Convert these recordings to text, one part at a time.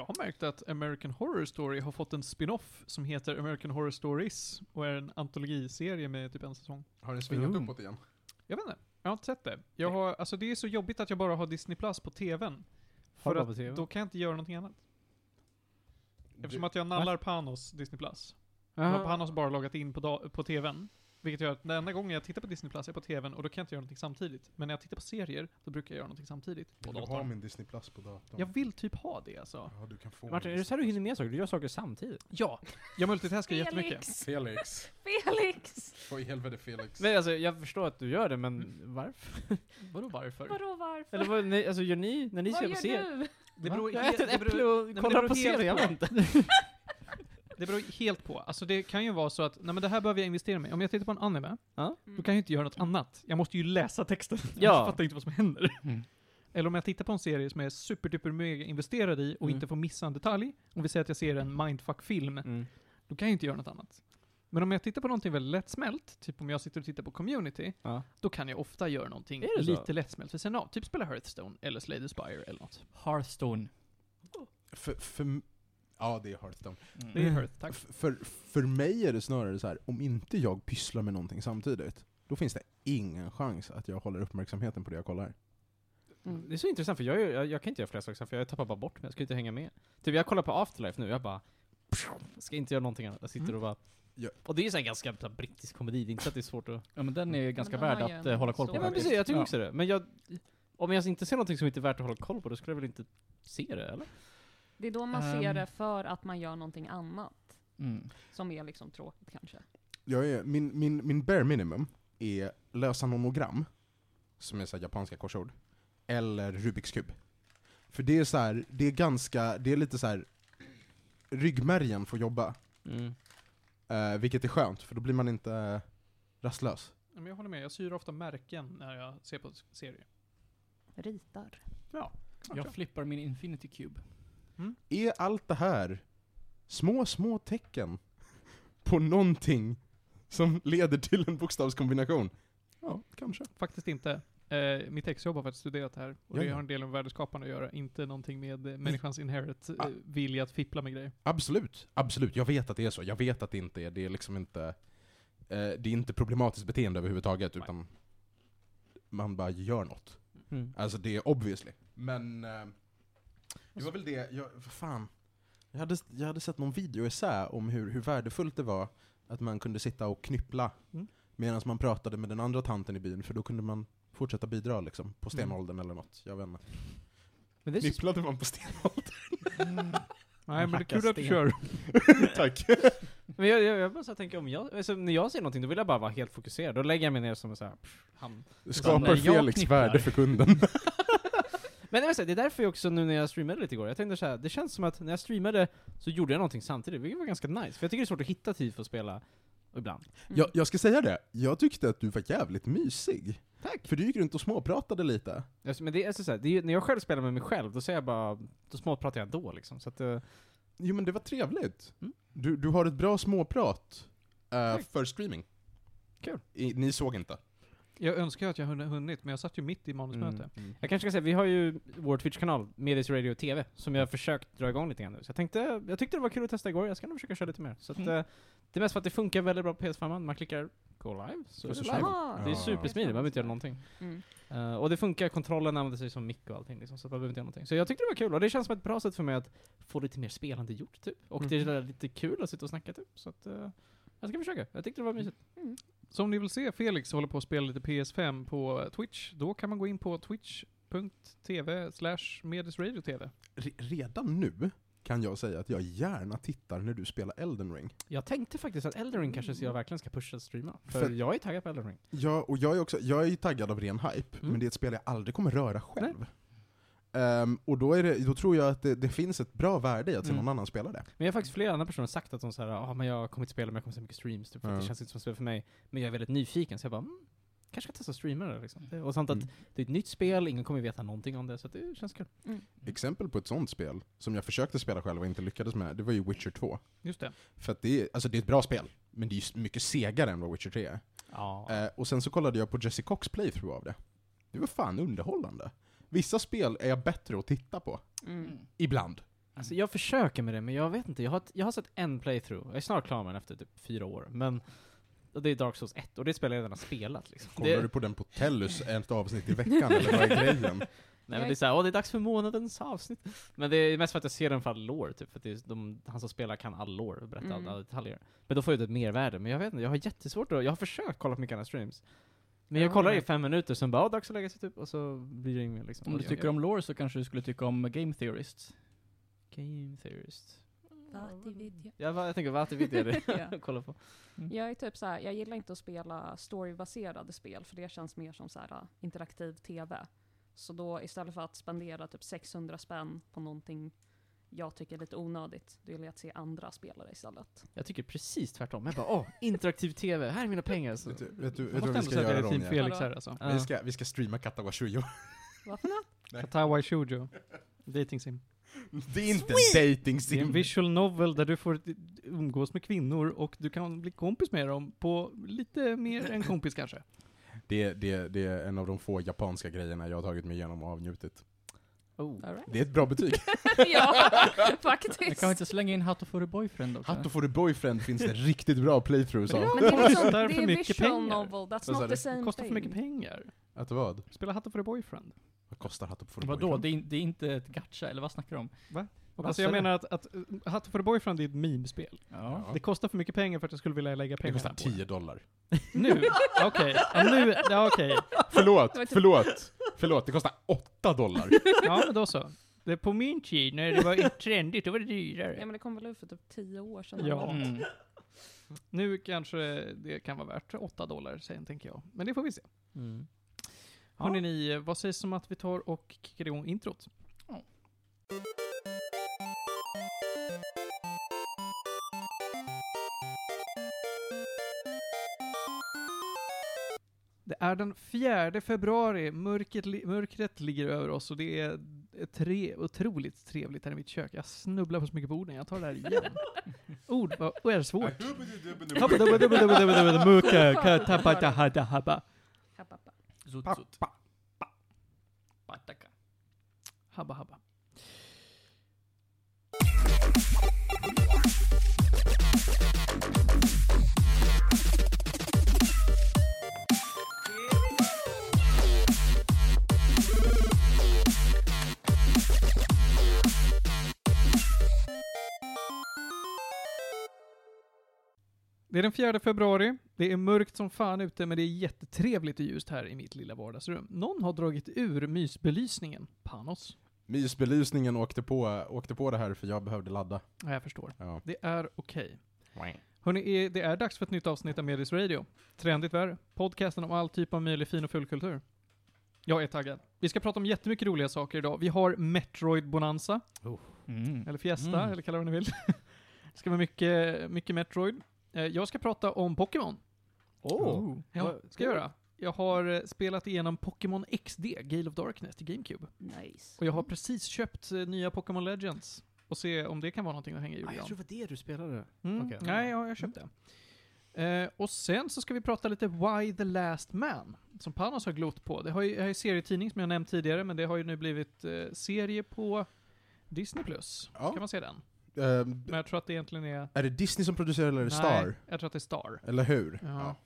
Jag har märkt att American Horror Story har fått en spin-off som heter American Horror Stories och är en antologiserie med typ en säsong. Har den svingat Mm. uppåt igen? Jag vet inte, jag har inte sett det. Jag har, alltså det är så jobbigt att jag bara har Disney Plus på TVn. För att på TV? då kan jag inte göra någonting annat. Eftersom Du- att jag nallar Panos Disney Plus. Då Aha. har Panos bara loggat in på, på TVn. Vilket gör att den enda gången jag tittar på Disney Plus är på TVn och då kan jag inte göra någonting samtidigt. Men när jag tittar på serier, då brukar jag göra någonting samtidigt. På Vill du ha datorn. min Disney Plus på datorn? Jag vill typ ha det alltså. Ja, du kan få Martin, är det så här du hinner med saker? Du gör saker samtidigt. Ja, jag multitaskar jättemycket. Plus. Felix. Felix! Vad i helvete Felix? Men alltså, jag förstår att du gör det, men varför? Vadå varför? Vadå varför? Eller vad, nej, alltså gör ni, när ni Vad gör på serier? du? Det beror, Jag äter ett äpple och kollar på serier, jag vet inte. det beror helt på. Alltså det kan ju vara så att, nej men det här behöver jag investera mig. Om jag tittar på en anime, Ja. då kan jag ju inte göra något annat. Jag måste ju läsa texten. Ja. Jag fattar inte vad som händer. Mm. Eller om jag tittar på en serie som jag är superduper mega investerad i och Mm. inte får missa en detalj. Om vi säger att jag ser en mindfuck-film, Mm. då kan jag ju inte göra något annat. Men om jag tittar på någonting väldigt lättsmält, typ om jag sitter och tittar på community, Ja. då kan jag ofta göra någonting Är det så? lite lättsmält vid sidan av. Typ spela Hearthstone, eller Slay the Spire, eller något. Hearthstone. För, för, ja, det är Hearthstone. Mm. Det är Hearth, tack. För, för mig är det snarare så här, om inte jag pysslar med någonting samtidigt, då finns det ingen chans att jag håller uppmärksamheten på det jag kollar. Mm. Det är så intressant för jag, jag, jag kan inte göra flera saker för jag tappar bara bort mig, jag ska inte hänga med. Typ jag kollar på Afterlife nu, jag bara ska inte göra någonting annat. Jag sitter Mm. och bara... Ja. Och det är ju så här ganska så här, brittisk komedi, det är inte så att det är svårt att... Ja men den är ganska den har värd ju att en eh, hålla koll på. Ja men precis, jag tycker Ja. också det. Men jag... Om jag inte ser någonting som inte är värt att hålla koll på, då skulle jag väl inte se det, eller? Det är då man Ehm. ser det för att man gör någonting annat. Mm. Som är liksom tråkigt kanske. Jag är, min, min, min bare minimum är lösa nomogram, som är så här japanska korsord, eller Rubiks kub. För det är så här, det är ganska, det är lite så här ryggmärgen får jobba. Mm. Eh, vilket är skönt, för då blir man inte eh, rastlös. Men jag håller med, jag syr ofta märken när jag ser på serier. Ritar. Ja, Jag flippar min Infinity Cube. Är allt det här små, små tecken på någonting som leder till en bokstavskombination? Ja, kanske. Faktiskt inte. Eh, mitt exjobb har faktiskt studerat det här. Och Ja, det har en del med värdeskapande att göra, inte någonting med eh, människans inherit eh, Ah. vilja att fippla med grejer. Absolut, absolut. Jag vet att det är så. Jag vet att det inte är, det är liksom inte, eh, det är inte problematiskt beteende överhuvudtaget, Nej. utan man bara gör något. Mm. Alltså det är obviously. Men, eh, det var väl det, jag, vad fan. Jag hade, jag hade sett någon video essä om hur, hur värdefullt det var att man kunde sitta och knyppla Mm. medan man pratade med den andra tanten i byn, för då kunde man fortsätta bidra liksom, på stenåldern eller något. Jag vet inte. Men det är så man på stenåldern? Nej men det är kul att du sten. kör. Tack. Men jag, jag, jag bara så tänker om jag, alltså, när jag ser någonting då vill jag bara vara helt fokuserad. Då lägger jag mig ner som en så här, pff, ham. Skapar Felix knipplar. värde för kunden. Men jag vill säga, det är därför jag också nu när jag streamade lite igår, jag tänkte så här, det känns som att när jag streamade så gjorde jag någonting samtidigt, vilket var ganska nice. För jag tycker det är svårt att hitta tid för att spela ibland. Mm. Jag, jag ska säga det, jag tyckte att du var jävligt mysig. Tack! För du gick runt och småpratade lite. Alltså, men det är alltså så här, det är, ju- när jag själv spelar med mig själv, då säger jag bara, då småpratar jag ändå liksom. Så att, eh, Jo men det var trevligt. Mm. Du, du har ett bra småprat eh, Tack. för streaming. Kul. I, ni såg inte. Jag önskar att jag hunnit, men jag satt ju mitt i manusmöte. Mm. Jag kanske ska säga, vi har ju vår Twitch-kanal, Medis Radio TV, som jag har försökt dra igång lite grann nu. Så jag tänkte, jag tyckte det var kul att testa igår, jag ska nog försöka köra lite mer. Så att, Mm. eh, det är mest för att det funkar väldigt bra på PS5, man klickar Go live, så är det live. Jaha, Det är supersmidigt, man behöver inte göra någonting. Mm. Eh, och det funkar, kontrollen använder sig som mick och allting liksom, så man behöver inte göra någonting. Så jag tyckte det var kul, och det känns som ett bra sätt för mig att få lite mer spelande gjort typ. Och det är lite kul att sitta och snacka typ. Så att, eh, jag ska försöka. Jag tyckte det var mysigt. Mm. Så om ni vill se Felix hålla på att spela lite PS5 på Twitch, då kan man gå in på twitch.tv slash medisradiotv. Re- redan nu kan jag säga att jag gärna tittar när du spelar Elden Ring. Jag tänkte faktiskt att Elden Ring kanske jag verkligen ska pusha och streama. För, För- jag är taggad på Elden Ring. Ja, och jag är också, jag är ju taggad av ren hype, Mm. men det är ett spel jag aldrig kommer röra själv. Ehm, och då, är det, då tror jag att det, det finns ett bra värde i att se Mm. någon annan spela det. Men jag har faktiskt flera andra personer sagt att de säger ah, men jag kommer inte spela men jag kommer se mycket streams, typ, för att Ja. det känns inte som ett spel för mig. Men jag är väldigt nyfiken, så jag bara, mm, kanske ska testa att streama det liksom. Det- Och samt Mm. att det är ett nytt spel, ingen kommer veta någonting om det, så att det känns kul. Mm. Exempel på ett sånt spel, som jag försökte spela själv och inte lyckades med, det var ju Witcher 2. Just det. För att det är, alltså det är ett bra spel, men det är ju mycket segare än vad Witcher 3 är. Ja. Eh, och sen så kollade jag på Jesse Cox playthrough av det. Det var fan underhållande. Vissa spel är jag bättre att titta på. Mm. Ibland. Alltså jag försöker med det, men jag vet inte. Jag har, jag har sett en playthrough. Jag är snart klar med den efter typ fyra år. Men det är Dark Souls 1, och det spelar jag redan har spelat liksom. Kollar det, du på den på Tellus ett avsnitt i veckan, eller vad är grejen? Nej men det är såhär, åh det är dags för månadens avsnitt. Men det är mest för att jag ser den för all lore, typ. För att det är, de, han som spelar kan all lore och berättar Mm. alla, detaljer. Men då får jag ett mervärde. Men jag vet inte, jag har jättesvårt att, jag har försökt kolla på mycket andra streams. Men jag Ja, kollar i fem minuter, sen bara, dags att lägga sig typ, och så blir det inget liksom. Om du tycker om lore så kanske du skulle tycka om Game Theorists. Game theorist. Vattividya. Ja, jag tänker, vad är det Ja. kolla på? Jag är typ så här, jag gillar inte att spela storybaserade spel för det känns mer som så här, uh, interaktiv TV. Så då istället för att spendera typ 600 spänn på någonting jag tycker är lite onödigt, vill jag att se andra spelare istället. Jag tycker precis tvärtom. Jag bara, åh, interaktiv TV, här är mina pengar. Så. Vet du, vet du, Jag vet du måste vad vi ska göra det är Ronja? Felix här alltså. Ja. Vi ska, vi ska streama Katawa Shuyo. Varför not? Katawai Shoujo. Dating sim. Det är inte dating Det är en sim. visual novel där du får umgås med kvinnor och du kan bli kompis med dem på lite mer än kompis kanske. Det, det, det är en av de få japanska grejerna jag har tagit mig igenom och avnjutit. Oh. All right. Det är ett bra betyg. ja, Jag faktiskt. kan inte slänga in Hatto for a boyfriend också? Hatto for a boyfriend finns det riktigt bra playthroughs av. Men det är, liksom, Kostar det för mycket pengar. novel, that's not the same Det kostar för mycket pengar. Att vad? Spela Hatto for a boyfriend. Vad kostar Hatto for a Vadå? boyfriend? Det är, det är inte ett gacha, eller vad snackar du om? Vad Alltså jag menar att, att uh, Hatto for a boyfriend är ett meme-spel. Ja. Det kostar för mycket pengar för att jag skulle vilja lägga Det pengar kostar på 10 dollar. Nu? Okej. Ja, nu, ja okej. Förlåt, Det förlåt, förlåt. Det kostar 8 dollar. Ja, men då så. Det är på min tid, när det var trendigt, då var det Ja dyrare. men det kom väl ut för typ 10 år sedan. Ja. Mm. Nu kanske det kan vara värt 8 dollar sen, tänker jag. Men det får vi se. Mm. Hörrni ni, vad sägs om att vi tar och kickar igång introt? Ja. Det är den 4 februari, mörkret, li- mörkret ligger över oss och det är tre, otroligt trevligt här i mitt kök. Jag snubblar på så mycket på orden, jag tar det här igen. Ord, vad vad är det svårt? Habba. Habba, Det är den 4 februari, det är mörkt som fan ute men det är jättetrevligt och ljust här i mitt lilla vardagsrum. Någon har dragit ur mysbelysningen. Panos. Mysbelysningen åkte på, åkte på det här för jag behövde ladda. Ja, jag förstår. Ja. Det är okej. Hörrni, är- det är dags för ett nytt avsnitt av Medis Radio. Trendigt värre. Podcasten om all typ av möjlig fin och fulkultur. Jag är taggad. Vi ska prata om jättemycket roliga saker idag. Vi har Metroid Bonanza, Mm. eller Fiesta, Mm. eller kalla det vad ni vill. det ska vara mycket, mycket Metroid. Eh, Jag ska prata om Pokémon. Oh. Ja, ska jag göra. Jag har eh, spelat igenom Pokémon XD, Gale of Darkness, till GameCube. Nice. Och jag har precis köpt eh, nya Pokémon Legends. Och se om det kan vara någonting att hänga i Ah, jag tror det var det du spelade. Mm. Okej. Nej, ja, jag köpte det. Eh, och sen så ska vi prata lite Why the Last Man, som Panos har glott på. Det har ju, det har ju serietidning som jag nämnt tidigare, men det har ju nu blivit eh, serie på Disney+. Plus. Ja. Kan man se den? Ehm, Men jag tror att det egentligen är... är det Disney som producerar eller är det Nej, Star? jag tror att det är Star. Eller hur? Ja.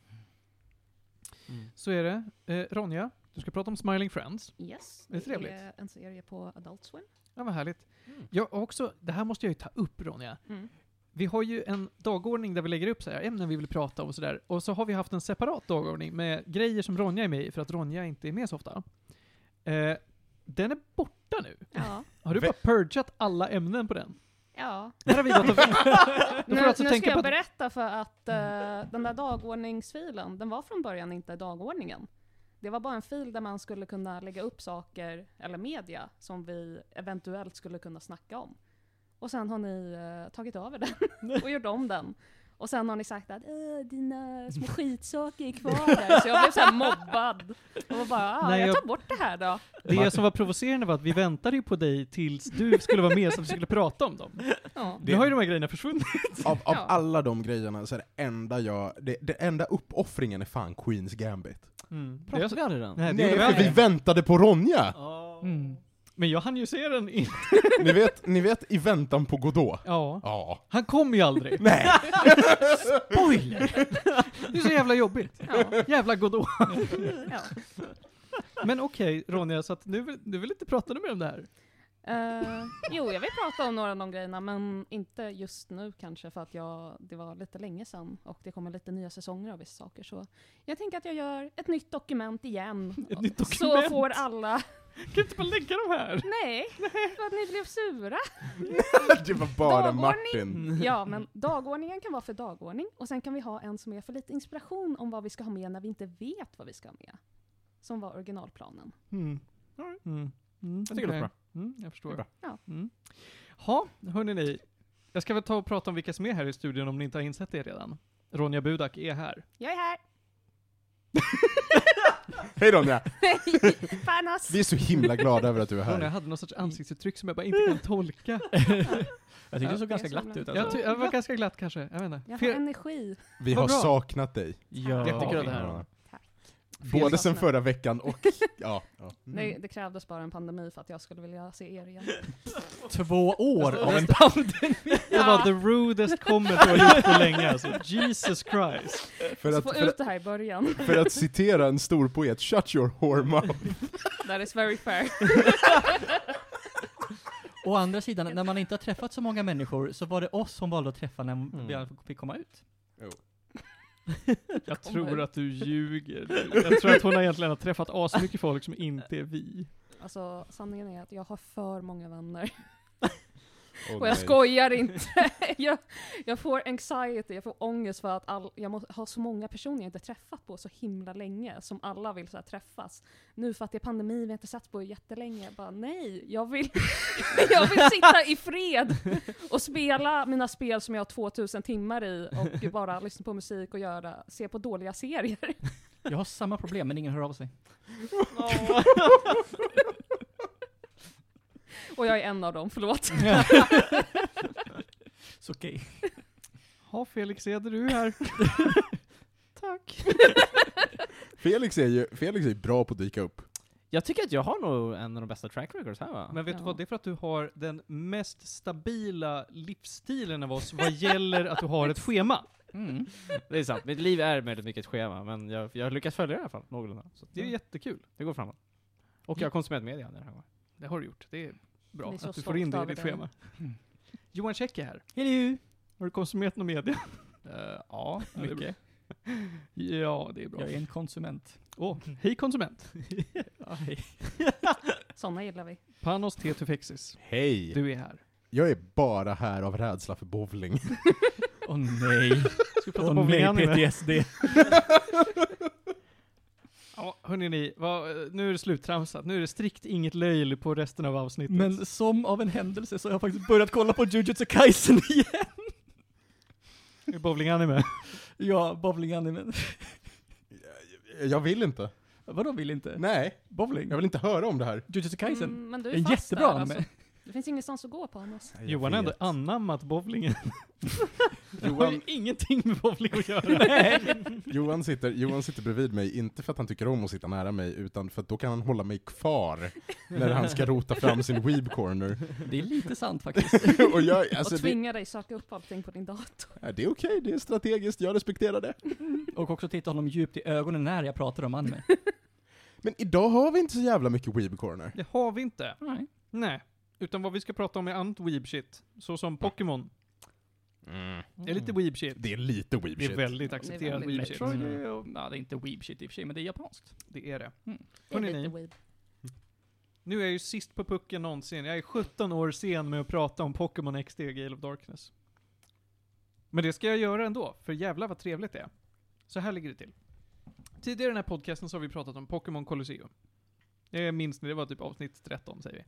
Mm. Så är det. Eh, Ronja, du ska prata om Smiling Friends. Yes, Det är trevligt. är en serie på Adult Swim. Ja, vad härligt. Mm. Jag också, det här måste jag ju ta upp Ronja. Mm. Vi har ju en dagordning där vi lägger upp så här ämnen vi vill prata om och sådär. Och så har vi haft en separat dagordning med grejer som Ronja är med i, för att Ronja inte är med så ofta. Eh, den är borta nu. Ja. Har du bara purgat alla ämnen på den? Ja. Här har vi gått och... Nu, alltså nu tänka ska jag berätta för att eh, den där dagordningsfilen, den var från början inte dagordningen. Det var bara en fil där man skulle kunna lägga upp saker, eller media, som vi eventuellt skulle kunna snacka om. Och sen har ni eh, tagit över den och gjort om den. Och sen har ni sagt att "Äh, dina små skitsaker är kvar där. Så jag blev så här mobbad. Och var bara, ah, Nej, jag jag- tar bort det här då. Det som var provocerande var att vi väntade ju på dig tills du skulle vara med så att vi skulle prata om dem. Ja. Nu har ju de här grejerna försvunnit. Av, av Ja. alla de grejerna så är det enda jag, det, det enda uppoffringen är fan Queens Gambit. Mm. Pratade vi aldrig den? Nej, Nej, vi vi väntade på Ronja! Mm. Men jag hann ju se den in. Ni vet, ni vet i väntan på Godot? Ja. Ja. Han kom ju aldrig. Nej! Spoiler! Det är så jävla jobbigt. Ja. Jävla Godot. Ja. Men okej, Ronja, så att nu, vill- du vill inte prata mer om det här? Eh, jo, jag vill prata om några av de grejerna, men inte just nu kanske, för att jag, det var lite länge sedan och det kommer lite nya säsonger av vissa saker. Så jag tänker att jag gör ett nytt dokument igen. Ett nytt Så dokument? får alla... Kan du inte bara lägga de här? Nej, för att ni blev sura. Det var bara. Martin. Ja, men dagordningen kan vara för dagordning, och sen kan vi ha en som är för lite inspiration om vad vi ska ha med när vi inte vet vad vi ska ha med. Som var originalplanen. Mm. Mm. Mm. Jag tycker det okej. låter Mm, jag förstår. Det är bra. Ja. Mm. Ha, hörni ni. Jag ska väl ta och prata om vilka som är här i studion om ni inte har insett det redan. Ronja Budak är här. Jag är här! Hej Ronja! Panos! Vi är så himla glada över att du är Ronja här. hade något sorts ansiktsuttryck som jag bara inte kan tolka. Jag Ja, tyckte det såg ganska glatt ut Jag, alltså. ty- jag var ganska glatt kanske, jag vet inte. Jag har Fel- energi. Vi Vad har bra. saknat dig. Ja. Jättekul det här. Både sen förra veckan och... Ja. ja. Nej, det krävdes bara en pandemi för att jag skulle vilja se er igen. Två år av en Det var the rudest comment du har gjort på länge alltså. Jesus Christ. För att, få för, ut det här i början. för att citera en stor poet, shut your whore mouth. That is very fair. Å andra sidan, när man inte har träffat så många människor så var det oss som valde att träffa när Mm. vi fick komma ut. Jag tror att du ljuger. Jag tror att hon egentligen har träffat asmycket folk som inte är vi. Alltså, sanningen är att jag har för många vänner. Åh, Och jag nej. skojar inte. jag, jag får anxiety, jag får ångest för att all, jag må, har så många personer jag inte träffat på så himla länge, som alla vill så här, träffas. Nu för att det är pandemi, vi har inte sett på jättelänge. Jag bara nej, jag vill, jag vill sitta i fred och spela mina spel som jag har 2000 timmar i och bara lyssna på musik och göra, se på dåliga serier. Jag har samma problem, men ingen hör av sig. Och jag är en av dem, förlåt. Så okej. Ja, Felix Eder, du är här. Tack. Felix är ju Felix är bra på att dyka upp. Jag tycker att jag har nog en av de bästa track records här va? Men vet du Ja. vad, det är för att du har den mest stabila livsstilen av oss vad gäller att du har ett schema. Mm. Det är sant, mitt liv är väldigt mycket ett schema, men jag, jag har lyckats följa det i alla fall, någorlunda. Så Det är jättekul. det går framåt. Och jag har konsumerat media den här gången. Det har du gjort. Det är bra att du får in det i ditt schema. Mm. Johan Käck är här. Hello. Har du konsumerat någon media? Uh, ja, mycket. Ja, det är bra. Jag är en konsument. Åh, hej konsument. Ja, hej. Såna gillar vi. Panos Tetufexis. Hej! Du är här. Jag är bara här av rädsla för bowling. Åh nej. Ska vi prata Åh bowling nej, anime? PTSD. Hörni ni, vad, nu är det sluttramsat. Nu är det strikt inget löjl på resten av avsnittet. Men som av en händelse så har jag faktiskt börjat kolla på Jujutsu Kaisen igen. Är bowling anime. Ja, bowling-animen. Jag vill inte. Vadå vill inte? Nej, Bowling? jag vill inte höra om det här. Jujutsu Kaisen? Mm, men du är en fast jättebra där, anime. alltså. Det finns ingenstans att gå på annars. Jag Johan har ändå vet. anammat bowlingen. Det har ju Johan, ingenting med bowling att göra. Johan, sitter, Johan sitter bredvid mig, inte för att han tycker om att sitta nära mig, utan för att då kan han hålla mig kvar när han ska rota fram sin weeb corner. Det är lite sant faktiskt. Och jag, alltså och det, tvinga dig söka upp allting på din dator. ja, det är okej, det är strategiskt, jag respekterar det. Och också titta honom djupt i ögonen när jag pratar om anime. Men idag har vi inte så jävla mycket weeb corner. Det har vi inte. Nej. Nej. Utan vad vi ska prata om är annat weeb shit. Så som Pokémon. Det är lite weeb shit. Det är lite weeb Det är väldigt accepterat väldigt weeb shit. Metroid är, ju- ja, det är inte weeb shit i och för sig, men det är japanskt. Det är det. Det är Hörrni lite weeb. Nu är jag ju sist på pucken någonsin. Jag är 17 år sen med att prata om Pokémon XD Gale of Darkness. Men det ska jag göra ändå, för jävlar vad trevligt det är. Så här ligger det till. Tidigare i den här podcasten så har vi pratat om Pokémon Colosseum. Det minns ni, det var typ avsnitt 13 säger vi.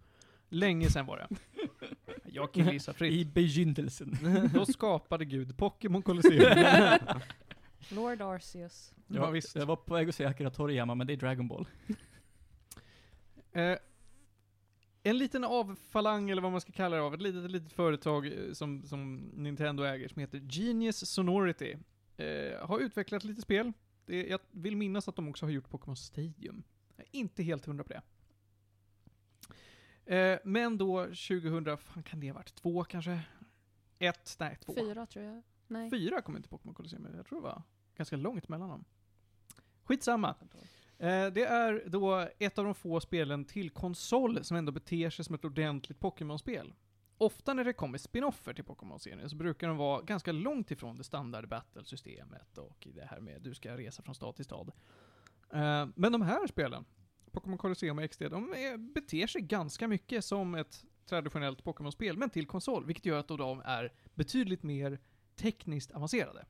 Länge sedan var det. Jag kan gissa fritt. I begynnelsen. Då skapade Gud Pokémon Colosseum. Lord Arceus. Ja, visst. Jag var på väg att säga Akira Toriyama, men det är Dragon Ball. Eh, en liten avfalang, eller vad man ska kalla det av, ett litet, litet företag eh, som, som Nintendo äger, som heter Genius Sonority, eh, har utvecklat lite spel. Det, jag vill minnas att de också har gjort Pokémon Stadium. Jag är inte helt hundra på det. Eh, men då 2000, fan kan det ha varit? Två kanske? Ett? Nej, två. Fyra tror jag. Nej. Fyra kom inte Pokémon Colosseum, jag tror det var ganska långt mellan dem. Skitsamma. Eh, det är då ett av de få spelen till konsol som ändå beter sig som ett ordentligt Pokémon-spel. Ofta när det kommer spin-offer till Pokémon-serien så brukar de vara ganska långt ifrån det standard battle-systemet och det här med du ska resa från stad till stad. Eh, men de här spelen, Pokémon Colosseum och XD, de är, beter sig ganska mycket som ett traditionellt Pokémon-spel, men till konsol, vilket gör att de är betydligt mer tekniskt avancerade.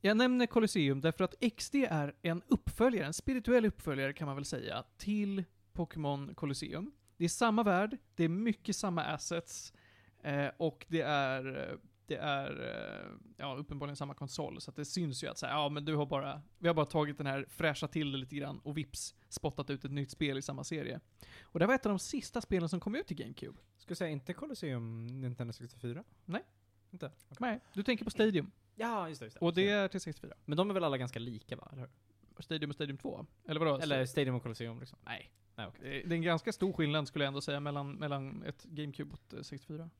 Jag nämner Colosseum därför att XD är en uppföljare, en spirituell uppföljare kan man väl säga, till Pokémon Colosseum. Det är samma värld, det är mycket samma assets, eh, och det är, eh, det är eh, ja, uppenbarligen samma konsol, så det syns ju att så här, ja men du har bara, vi har bara tagit den här, fräschat till det lite grann, och vips, spottat ut ett nytt spel i samma serie. Och det var ett av de sista spelen som kom ut i GameCube. Ska jag säga inte Colosseum Nintendo 64? Nej. Inte? Nej, du tänker på Stadium. Ja, just det. Just det. Och det är till 64. Men de är väl alla ganska lika va? Eller? Stadium och Stadium 2? Eller vadå? Eller Stadium och Colosseum liksom? Nej. Nej, okej. Det är en ganska stor skillnad skulle jag ändå säga mellan, mellan ett GameCube och ett 64.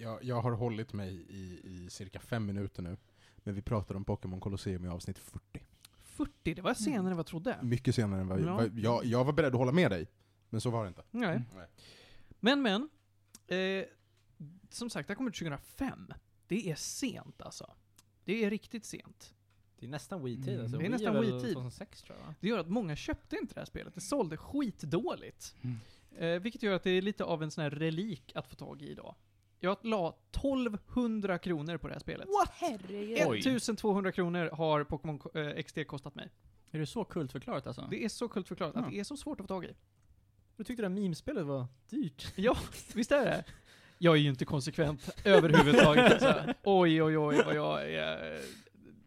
Jag, jag har hållit mig i, i cirka fem minuter nu, men vi pratade om Pokémon Colosseum i avsnitt 40. 40, det var senare än vad jag trodde. Mycket senare än vad, Ja. vad jag, jag var beredd att hålla med dig, men så var det inte. Nej. Nej. Men men, eh, som sagt, det här kommer 2005. Det är sent alltså. Det är riktigt sent. Det är nästan Wii-tid Mm. alltså. Det är nästan väl Wii-tid. 2006 tror jag va? Det gör att många köpte inte det här spelet. Det sålde skitdåligt. Mm. Eh, vilket gör att det är lite av en sån här relik att få tag i idag. Jag la 1200 kronor på det här spelet. Åh herregud. Oj. 1200 kronor har Pokémon eh, XD kostat mig. Är det så kultförklarat alltså? Det är så kult förklarat Ja. att det är så svårt att få tag i. Du tyckte det här memespelet var dyrt? Ja, visst är det? Jag är ju inte konsekvent överhuvudtaget. Alltså. Oj, oj, oj vad jag är,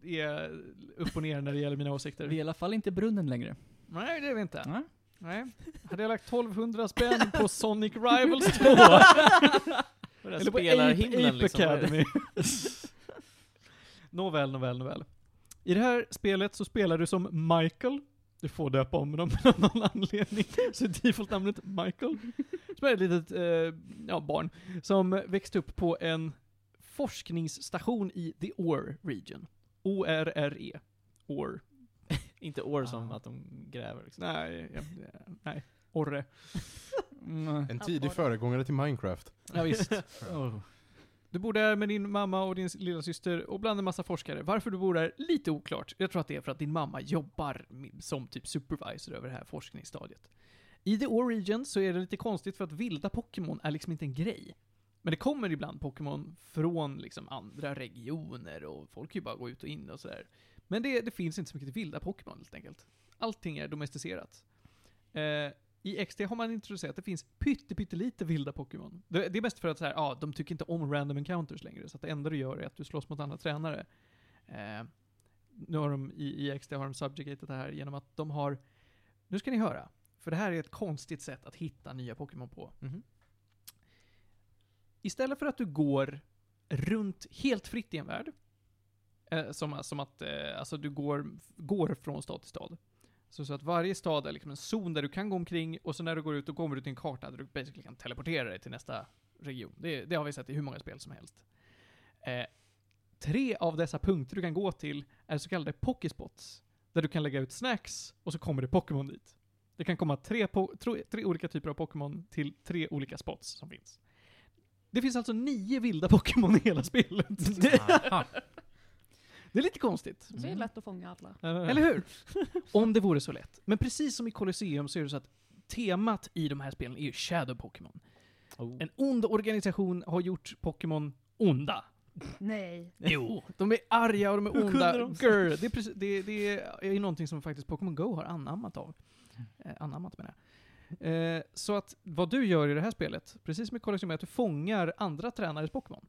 är upp och ner när det gäller mina åsikter. Vi är i alla fall inte i brunnen längre. Nej, det är vi inte. Nej. Nej. Hade jag lagt 1200 spänn på Sonic Rivals 2, eller på Ape, Ape liksom. Academy. nåväl, nåväl, nåväl. I det här spelet så spelar du som Michael. Du får döpa om dem av någon anledning. Så default-namnet Michael. Som är ett litet eh, ja, barn. Som växte upp på en forskningsstation i The Ore Region. O-R-R-E. Ore. Inte år som Ah. att de gräver liksom. Nej, ja, nej. Orre. Mm. En tidig föregångare till Minecraft. Ja, visst. Oh. Du bor där med din mamma och din lilla syster och bland en massa forskare. Varför du bor där, lite oklart. Jag tror att det är för att din mamma jobbar som typ supervisor över det här forskningsstadiet. I The Origin så är det lite konstigt för att vilda Pokémon är liksom inte en grej. Men det kommer ibland Pokémon från liksom andra regioner och folk ju bara gå ut och in och sådär. Men det, det finns inte så mycket vilda Pokémon helt enkelt. Allting är domesticerat. Eh, I XD har man introducerat att det finns pytte, pyttelite vilda Pokémon. Det, det är mest för att så här, ja, de tycker inte om random encounters längre, så att det enda du gör är att du slåss mot andra tränare. Eh, nu har de, i, i XD har de subjugated det här genom att de har, nu ska ni höra, för det här är ett konstigt sätt att hitta nya Pokémon på. Mhm. Istället för att du går runt helt fritt i en värld, eh, som, som att eh, alltså du går, går från stad till stad. Så, så att varje stad är liksom en zon där du kan gå omkring, och så när du går ut, då kommer du till en karta där du basically kan teleportera dig till nästa region. Det, det har vi sett i hur många spel som helst. Eh, tre av dessa punkter du kan gå till är så kallade pokespots, där du kan lägga ut snacks, och så kommer det Pokémon dit. Det kan komma tre, po- tre, tre olika typer av Pokémon till tre olika spots som finns. Det finns alltså nio vilda Pokémon i hela spelet. Det är lite konstigt. Så det är lätt att fånga alla. Eller hur? Om det vore så lätt. Men precis som i Colosseum så är det så att temat i de här spelen är ju Shadow Pokémon. Oh. En ond organisation har gjort Pokémon onda. Nej. Jo. De är arga och de är onda. de? Grr. Det, är precis, det, det är ju någonting som faktiskt Pokémon Go har anammat av. Eh, anammat menar jag. Eh, så att vad du gör i det här spelet, precis som i Colosseum, är att du fångar andra tränares Pokémon.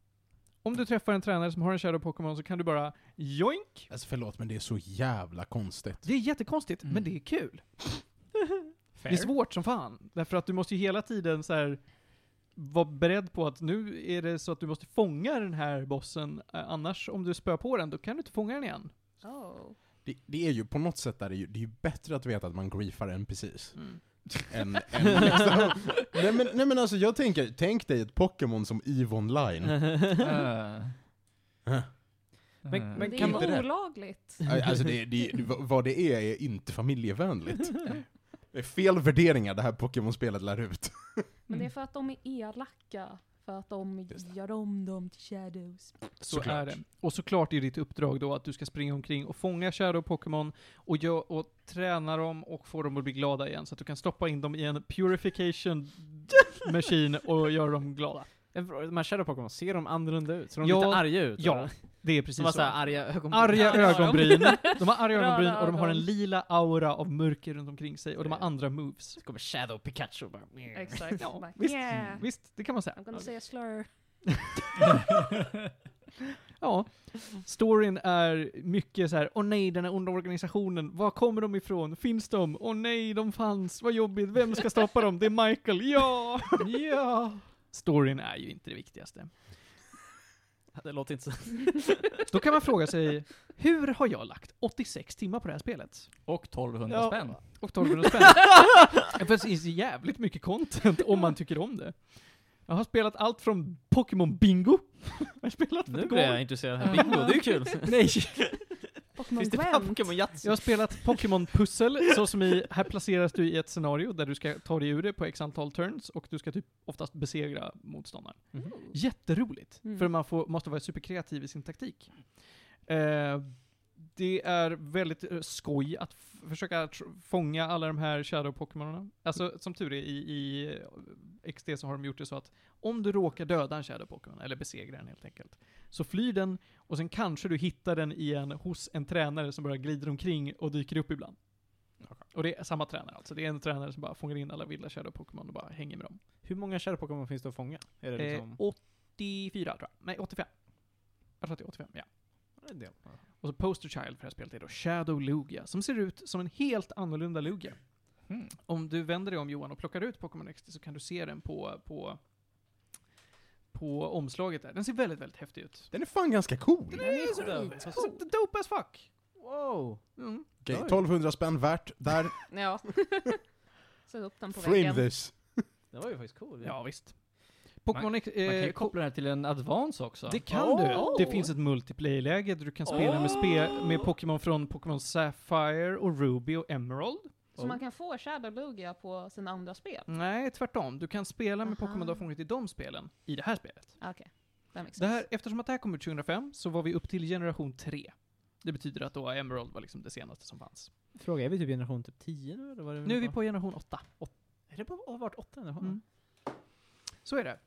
Om du träffar en tränare som har en Shadow Pokémon så kan du bara joink! Alltså förlåt, men det är så jävla konstigt. Det är jättekonstigt, Mm. men det är kul. Fair. Det är svårt som fan. Därför att du måste ju hela tiden så här vara beredd på att nu är det så att du måste fånga den här bossen, eh, annars om du spöar på den, då kan du inte fånga den igen. Oh. Det, det är ju på något sätt där det är ju, det är ju bättre att veta att man griefar NPCs. Mm. Än, än liksom. nej, men, nej men alltså jag tänker, tänk dig ett Pokémon som EVE Online. Eh. Men- Eh. men det kan är inte det? olagligt. Alltså det, det, vad det är är inte familjevänligt. Det är fel värderingar det här Pokémon-spelet lär ut. Men det är för att de är elaka. För att de gör om dem till shadows. Så Såklart. är det. Och såklart är ditt uppdrag då att du ska springa omkring och fånga Shadow Pokémon och, och träna dem och få dem att bli glada igen. Så att du kan stoppa in dem i en purification machine och göra dem glada. De här Shadow Pokémon, ser de annorlunda ut? Ser de Ja, lite arga ut? ja, eller? Det är precis De har så. såhär arga ögonbryn. Arga ögonbryn. De har arga ögonbryn och de har en lila aura av mörker runt omkring sig och de har andra moves. Så kommer Shadow Pikachu och bara... Exakt. Ja, visst, yeah. visst, det kan man säga. I'm gonna say a slur. Ja. Storyn är mycket så här. åh nej, den här onda organisationen, var kommer de ifrån? Finns de? Åh nej, de fanns, vad jobbigt, vem ska stoppa dem? Det är Michael, ja! Ja! Storyn är ju inte det viktigaste. Det låter inte så. Då kan man fråga sig, hur har jag lagt 86 timmar på det här spelet? Och 1200 Ja. spänn. Och 1200 spänn. För det finns jävligt mycket content om man tycker om det. Jag har spelat allt från Pokémon Bingo. jag har spelat för Nu blir jag intresserad. här. Bingo, det är ju kul. Nej. Pokémon Finns det bara Gwent. Pokémon Yatzy? Jag har spelat Pokémon Pussel, så som i, här placeras du i ett scenario där du ska ta dig ur det på x antal turns och du ska typ oftast besegra motståndaren. Mhm. Jätteroligt, Mm. för man får, måste vara superkreativ i sin taktik. Eh, det är väldigt eh, skoj att försöka fånga alla de här Shadow-Pokémonerna. Alltså, som tur är, i, i eh, XD så har de gjort det så att om du råkar döda en Shadow-Pokémon, eller besegra den helt enkelt, så flyr den och sen kanske du hittar den igen hos en tränare som bara glider omkring och dyker upp ibland. Och det är samma tränare alltså. Det är en tränare som bara fångar in alla vilda Shadow-Pokémon och bara hänger med dem. Hur många Shadow Pokémon finns det att fånga? Är det Eh, liksom... 84 tror jag. Nej, 85. Jag tror att det är 85, ja. en del? Och så poster child för det här spelet är då Shadow Lugia, som ser ut som en helt annorlunda Lugia. Mm. Om du vänder dig om Johan och plockar ut Pokémon XD så kan du se den på, på, på omslaget där. Den ser väldigt, väldigt häftig ut. Den är fan ganska cool. Den är så cool. dope as fuck! Wow! Mm. Okej, Oj. 1200 spänn värt. Där, Ja. Sätt upp den på frame väggen. this. Det var ju faktiskt cool. Ja, visst. Pokémon X... Man kan ju Eh, koppla den här till en Advance också. det kan Oh. du! Det finns ett multiplayer-läge där du kan spela med, spe med Pokémon från Pokémon Sapphire och Ruby och Emerald. Så man kan få Shadow Lugia på sina andra spel? Nej, tvärtom. Du kan spela med Aha. Pokémon du har fångat i de spelen, i det här spelet. Ah, makes Det här, eftersom att det här kom ut 2005, så var vi upp till generation 3. Det betyder att då Emerald var liksom det senaste som fanns. Fråga, är vi typ generation typ 10 nu eller? Vad är det Nu är vi på generation 8. Är det på, har varit 8 generationer? Mm. Så är det.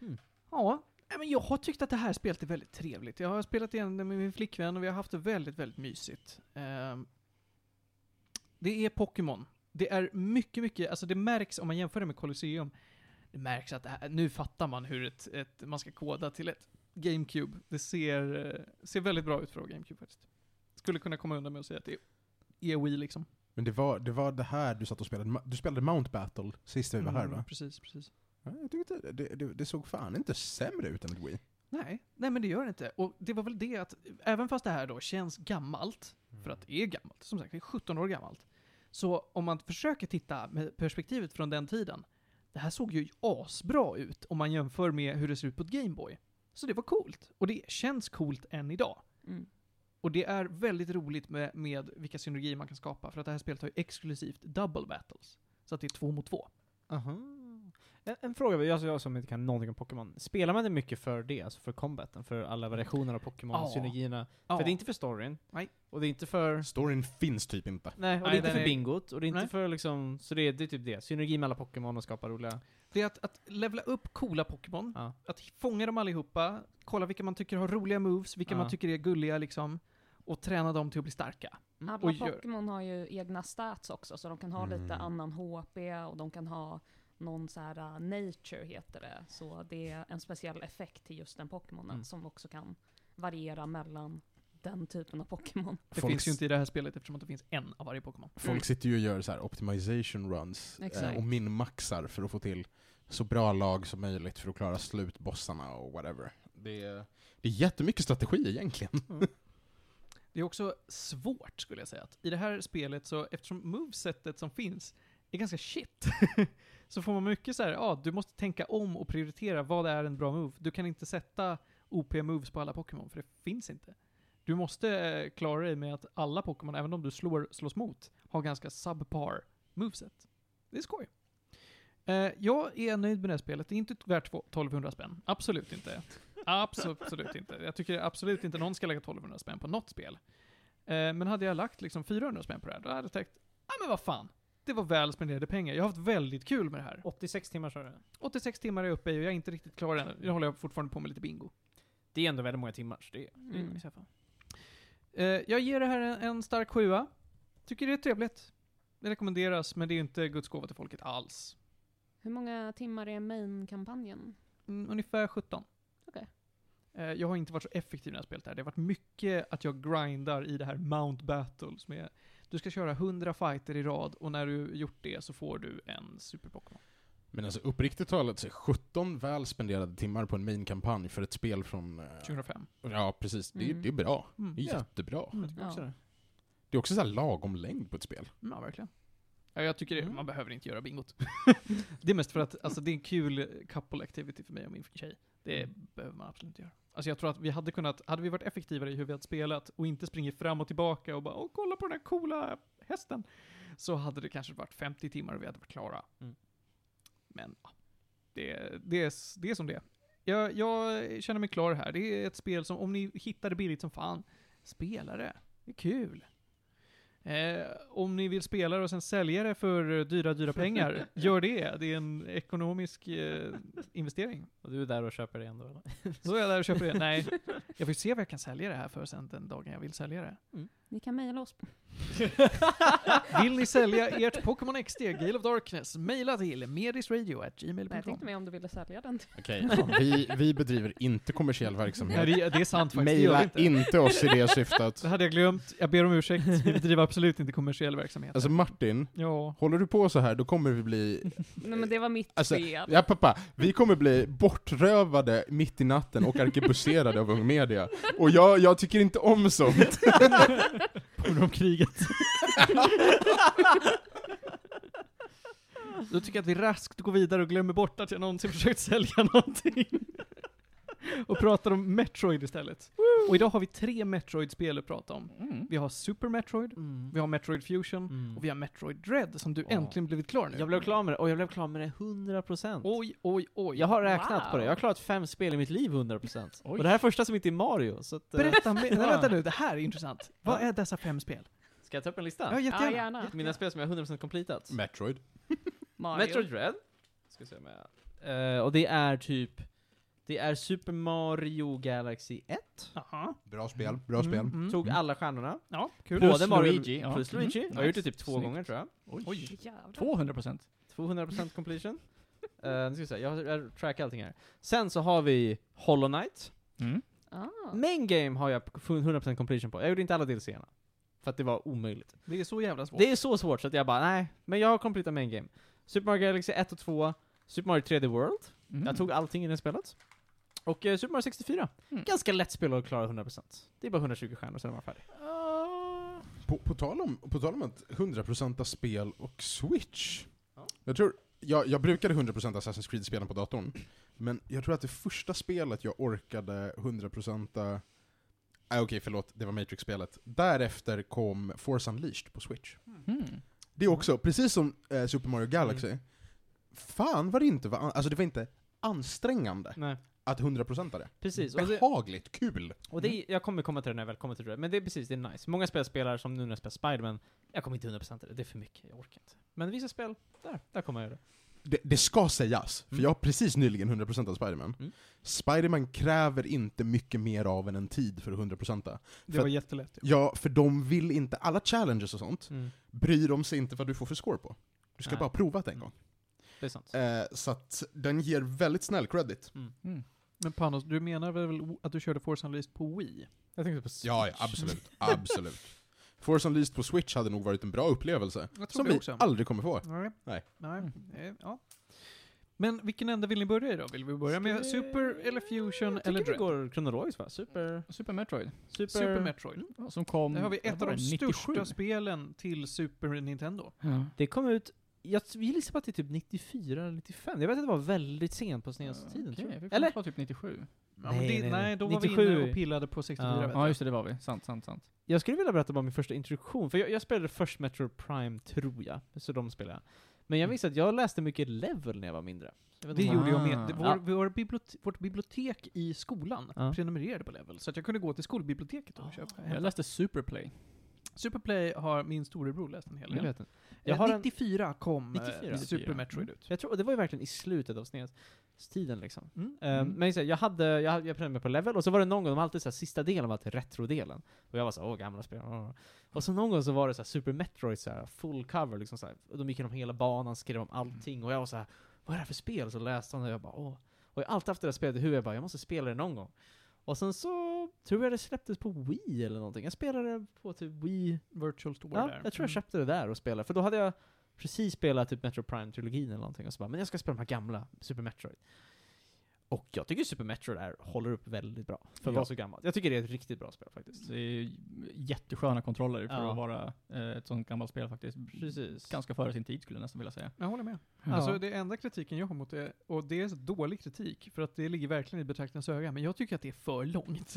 Mm. Ja, men jag har tyckt att det här spelet är väldigt trevligt. Jag har spelat igen det med min flickvän och vi har haft det väldigt, väldigt mysigt. Ehm, det är Pokémon. Det är mycket, mycket, alltså det märks om man jämför det med Colosseum. Det märks att det här, nu fattar man hur ett, ett, man ska koda till ett GameCube. Det ser, eh, ser väldigt bra ut för att vara GameCube faktiskt. Skulle kunna komma undan med att säga att det är Wii liksom. Men det var, det var det här du satt och spelade, du spelade Mount Battle sist vi var här Mm, va? Precis, precis. Ja, jag tyckte det, det, det, det såg fan inte sämre ut än ett Wii. Nej, nej men det gör det inte. Och det var väl det att, även fast det här då känns gammalt, för att det är gammalt, som sagt, det är 17 år gammalt. Så om man försöker titta med perspektivet från den tiden, det här såg ju asbra ut om man jämför med hur det ser ut på ett Gameboy. Så det var coolt. Och det känns coolt än idag. Mm. Och det är väldigt roligt med, med vilka synergier man kan skapa, för att det här spelet har ju exklusivt double battles. Så att det är två mot två. Aha. En, en fråga, jag, jag som inte kan någonting om Pokémon. Spelar man det mycket för det? Alltså för combaten? För alla variationer av Pokémon, Ja. synergierna? Ja. För det är inte för storyn. Nej. Och det är inte för... Storyn finns typ inte. Nej, och det Nej, är inte för är- bingot. Och det är inte Nej. för liksom... Så det är, det är typ det. Synergi med alla Pokémon och skapa roliga... Det är att, att levla upp coola Pokémon, Ja. att fånga dem allihopa, kolla vilka man tycker har roliga moves, vilka Ja. man tycker är gulliga liksom, och träna dem till att bli starka. Alla Och gör- Pokémon har ju egna stats också, så de kan ha Mm. lite annan HP och de kan ha någon så här uh, nature heter det. Så det är en speciell effekt till just den Pokémonen Mm. som också kan variera mellan den typen av Pokémon. Det Folk finns ju inte i det här spelet eftersom att det finns en av varje Pokémon. Folk Mm. sitter ju och gör så här optimization runs eh, och minmaxar för att få till så bra lag som möjligt för att klara slutbossarna och whatever. Det är, det är jättemycket strategi egentligen. Det är också svårt, skulle jag säga. Att I det här spelet, så eftersom movesetet som finns är ganska shit. så får man mycket så här, ja, du måste tänka om och prioritera vad är en bra move. Du kan inte sätta OP-moves på alla Pokémon, för det finns inte. Du måste eh, klara dig med att alla Pokémon, även om du slår, slås mot, har ganska subpar moveset. Det är skoj. Eh, jag är nöjd med det här spelet. Det är inte värt 1200 spänn. Absolut inte. Absolut, inte. Jag tycker absolut inte någon ska lägga 1200 spänn på något spel. Eh, men hade jag lagt liksom 400 spänn på det här, då hade jag tänkt, ja men vad fan. Det var väl spenderade pengar. Jag har haft väldigt kul med det här. 86 timmar sa du? 86 timmar är jag uppe i och jag är inte riktigt klar än. Nu håller jag fortfarande på med lite bingo. Det är ändå väldigt många timmar, så det, det är Mm. nice i alla fall. Eh, jag ger det här en, en stark sjua. Tycker det är trevligt. Det rekommenderas, men det är inte Guds gåva till folket alls. Hur många timmar är main-kampanjen? Mm, ungefär 17. Okej. Eh, jag har inte varit så effektiv när jag spelat det här. Det har varit mycket att jag grindar i det här Mount Battles med du ska köra 100 fighter i rad och när du gjort det så får du en Super Pokémon. Men alltså uppriktigt talat, så är 17 väl spenderade timmar på en main-kampanj för ett spel från... eh, 2005. Ja, precis. Det, är- Mm. det är bra. Mm. Det är Ja. jättebra. Mm. Jag tycker också Ja. det. Det är också så här lagom längd på ett spel. Ja, verkligen. Ja, jag tycker det, Mm. man behöver inte göra bingot. det är mest för att alltså, det är en kul couple activity för mig och min tjej. Det Mm. behöver man absolut inte göra. Alltså jag tror att vi hade kunnat, hade vi varit effektivare i hur vi hade spelat och inte springit fram och tillbaka och bara åh kolla på den här coola hästen. Så hade det kanske varit 50 timmar och vi hade varit klara. Mm. Men ja, det, det, är, det är som det är. jag, jag känner mig klar här. Det är ett spel som, om ni hittar det billigt som fan, spela det. Det är kul. Eh, om ni vill spela det och sen sälja det för eh, dyra, dyra pengar, gör det. Det är en ekonomisk eh, investering. Och du är där och köper det ändå eller? Så är jag där och köper det. Nej, jag får se vad jag kan sälja det här för sen den dagen jag vill sälja det. Ni kan mejla oss. Vill ni sälja ert Pokémon XD, Gale of Darkness, mejla till Nej, jag tänkte medisradio.gmail.com. mer om du ville sälja den. Okej, vi, vi bedriver inte kommersiell Nej, verksamhet. det, det är sant faktiskt. Mejla inte. inte oss i det syftet. Det hade jag glömt. Jag ber om ursäkt. Vi bedriver absolut inte kommersiell verksamhet. Alltså Martin, ja. håller du på så här då kommer vi bli... Nej men det var mitt Alltså, fel. Ja pappa, vi kommer bli bortrövade mitt i natten och arkebuserade av Ung Media. Och jag, jag tycker inte om sånt. Påminner om kriget. Då tycker jag att vi raskt går vidare och glömmer bort att jag någonsin försökt sälja någonting. och pratar om Metroid istället. Och idag har vi tre Metroid-spel att prata om. Mm. Vi har Super Metroid, Mm. vi har Metroid Fusion, Mm. och vi har Metroid Dread som du Ja. äntligen blivit klar nu. Jag blev klar med det, och jag blev klar med det 100%. Oj, oj, oj. Jag har räknat Wow. på det, jag har klarat fem spel i mitt liv 100%. Oj. Och det här är första som inte är Mario, så att, eh, Berätta, mer- nej, vänta nu, det här är intressant. Vad är dessa fem spel? Ska jag ta upp en lista? Ja, Ja, jättegärna. gärna. Mina spel som jag har 100% completat. Metroid. Mario. Metroid Dread. Ska se om jag... Eh, och det är typ... Det är Super Mario Galaxy 1. Jaha. Bra spel, bra spel. Mm, mm. Tog alla stjärnorna. Ja, kul. Plus Både Mario Luigi, ja. plus Mm. Luigi. Jag har gjort det typ två Snyggt. gånger tror jag. Oj. Jävlar. 200 procent. 200% completion. Uh, nu ska vi se, jag jag har trackat allting här. Sen så har vi Hollow Knight. Mm. Ah. Main Game har jag 100% completion på. Jag gjorde inte alla DLC-erna. För att det var omöjligt. Det är så jävla svårt. Det är så svårt så att jag bara, nej. Men jag har completat Main Game. Super Mario Galaxy 1 och 2. Super Mario 3D World. Mm. Jag tog allting i det spelet. Och eh, Super Mario 64. Mm. Ganska lätt spel att klara 100%. Det är bara 120 stjärnor, sen är man färdig. På, på, tal om, på tal om att 100% spel och Switch. Ja. Jag tror, jag, jag brukade 100% Assassin's Creed-spelen på datorn. Men jag tror att det första spelet jag orkade 100% Nej okej, förlåt, det var Matrix-spelet. Därefter kom Force Unleashed på Switch. Mm. Det är också, precis som eh, Super Mario Galaxy, fan vad det inte var, alltså det var inte ansträngande Nej, att 100% det. precis. Och det, Behagligt, kul! och det, jag kommer komma till det när jag väl kommer till det. Men det är precis, det är nice. Många spel spelar som nu när jag spelar Spiderman. Jag kommer inte 100% till det, det är för mycket, jag orkar inte. Men vissa spel, där, där kommer jag göra det. Det, det ska sägas, för Mm. jag har precis nyligen 100% av Spiderman. Mm. Spiderman kräver inte mycket mer av en än tid för att 100%. Det För var jättelätt. Ja, för de vill inte, alla challenges och sånt, Mm. bryr de sig inte vad du får för score på. Du ska Nej. bara prova det en Mm. gång. Det är sant. Eh, så att den ger väldigt snäll credit. Mm. Men Panos, du menar väl att du körde Force Unleashed på Wii? Jag tänkte på Switch. Ja, ja, absolut. absolut. Force Unleashed på Switch hade nog varit en bra upplevelse. Jag tror Som vi också. aldrig kommer få. Nej. Nej. Nej. Mm. Eh, Ja. Men vilken ände vill ni börja i då? Vill vi börja med Super eller Fusion Jag eller tycker vi Dread? går kronologiskt va? Super... Super Metroid. Super... Super Metroid. Som kom... Där har vi ett av de det, 97? största spelen till Super Nintendo. Ja. Det kom ut jag vi gissar på att det är typ 94 eller 95. Jag vet att det var väldigt sent på vi jag. får Eller? vara typ 97. Ja, Nej, det, nej, nej, nej. då var vi 97. inne och pillade på 64 Ja. Ja just det, det var vi. Sant, sant, sant. Jag skulle vilja berätta om min första introduktion, för jag, jag spelade först Metro Prime, tror jag. Så de spelade jag. Men jag minns att jag läste mycket Level när jag var mindre. Jag Det om- gjorde jag Ah. med. Det, vår, Ja. vår bibliotek, vårt bibliotek i skolan Ja. prenumererade på Level, så att jag kunde gå till skolbiblioteket och köpa. Jag läste Superplay. Superplay har min storebror läst en hel Jag del. vet inte. Jag Jag har en, 94 kom eh, 94. Super Metroid ut. jag tror, det var ju verkligen i slutet av SNES-tiden liksom. Mm. Ehm, Mm. Men så, här, jag hade, jag, hade- jag prenumererade på Level, och så var det någon gång, de hade alltid så här, sista delen var till retrodelen. Och jag var så här, åh gamla spel. åh. Och så någon gång så var det så här, Super Metroid så här, full cover liksom så här. Och de gick igenom hela banan, skrev om allting, och jag var så här, vad är det här för spel? Så läste han och jag bara, åh. Och jag har alltid haft det där spelet i huvudet, jag bara, jag måste spela det någon gång. Och sen så tror jag det släpptes på Wii eller någonting. Jag spelade på typ Wii Virtual Store Ja, där. jag tror jag Mm. köpte det där och spelade, för då hade jag precis spelat typ Metro Prime-trilogin eller någonting, och så bara, men jag ska spela de här gamla Super Metroid. Och jag tycker Super Metroid är, håller upp väldigt bra, för att Ja. vara så gammalt. Jag tycker det är ett riktigt bra spel faktiskt. Det är jättesköna kontroller för Ja. att vara eh, ett sånt gammalt spel faktiskt. Precis. Ganska före sin tid skulle jag nästan vilja säga. Jag håller med. Ja. Alltså det enda kritiken jag har mot det, och det är så dålig kritik, för att det ligger verkligen i betraktarens öga, men jag tycker att det är för långt.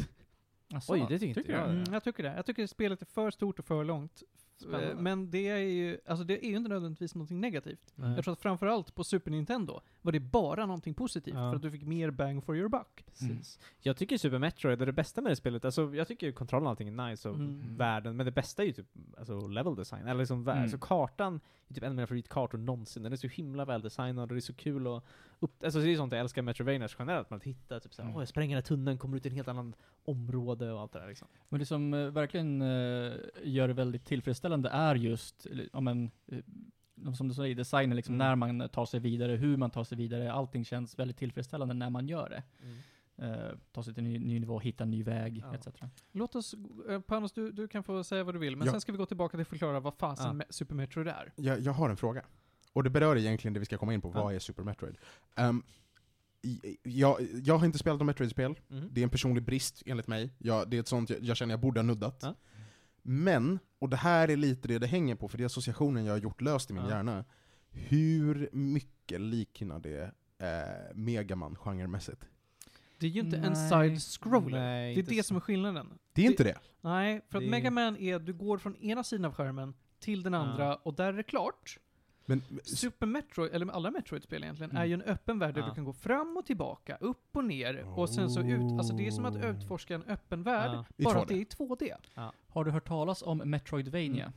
Asså, Oj, det tycker inte jag. Mm, jag tycker det. Jag tycker att spelet är för stort och för långt. Spännande. Eh, Men det är ju, alltså det är ju inte nödvändigtvis någonting negativt. Nej. Jag tror att framförallt på Super Nintendo var det bara någonting positivt, Ja. för att du fick mer bang for your buck. Precis. Jag tycker Super Metroid är det bästa med det spelet. Alltså, jag tycker kontrollen och allting är nice och Mm. världen, men det bästa är ju typ alltså, level design. Eller liksom, vär- Mm. alltså, kartan är typ en av mina favoritkartor någonsin. Den är så himla väldesignad och det är så kul att upp, alltså det är sånt jag älskar Metrovanias generellt, man att hitta typ såhär, Mm. åh jag spränger den här tunneln, kommer ut i ett helt annat område och allt det där liksom. Men det som eh, verkligen eh, gör det väldigt tillfredsställande är just, ja men, eh, som du säger, designen liksom, Mm. när man tar sig vidare, hur man tar sig vidare, allting känns väldigt tillfredsställande när man gör det. Eh, ta sig till en ny, ny nivå, hitta en ny väg, Ja. etc. Låt oss, eh, Panos du, du kan få säga vad du vill, men Ja. sen ska vi gå tillbaka till att förklara vad fasen Ja. Super Metroid är. Jag, jag har en fråga. Och det berör egentligen det vi ska komma in på, Ja. vad är Super Metroid? Um, i- jag, jag har inte spelat något Metroid-spel, Mm. det är en personlig brist enligt mig. Jag, det är ett sånt jag, jag känner jag borde ha nuddat. Ja. Men, och det här är lite det det hänger på, för det är associationen jag har gjort löst i min Ja. hjärna. Hur mycket liknar det eh, Megaman genremässigt? Det är ju inte en Nej. side-scroller. Nej, Det är inte det så. som är skillnaden. Det är inte det? Nej, för att Det är- Mega Man är, du går från ena sidan av skärmen till den Ja. andra, och där är det klart. Men, Super Metroid, eller alla Metroid-spel egentligen, Mm. är ju en öppen värld där Ja. du kan gå fram och tillbaka, upp och ner, och sen så ut. Alltså det är som att Oh. utforska en öppen värld, Ja. I bara 2D. att det är i 2D. Har du hört talas om Metroidvania?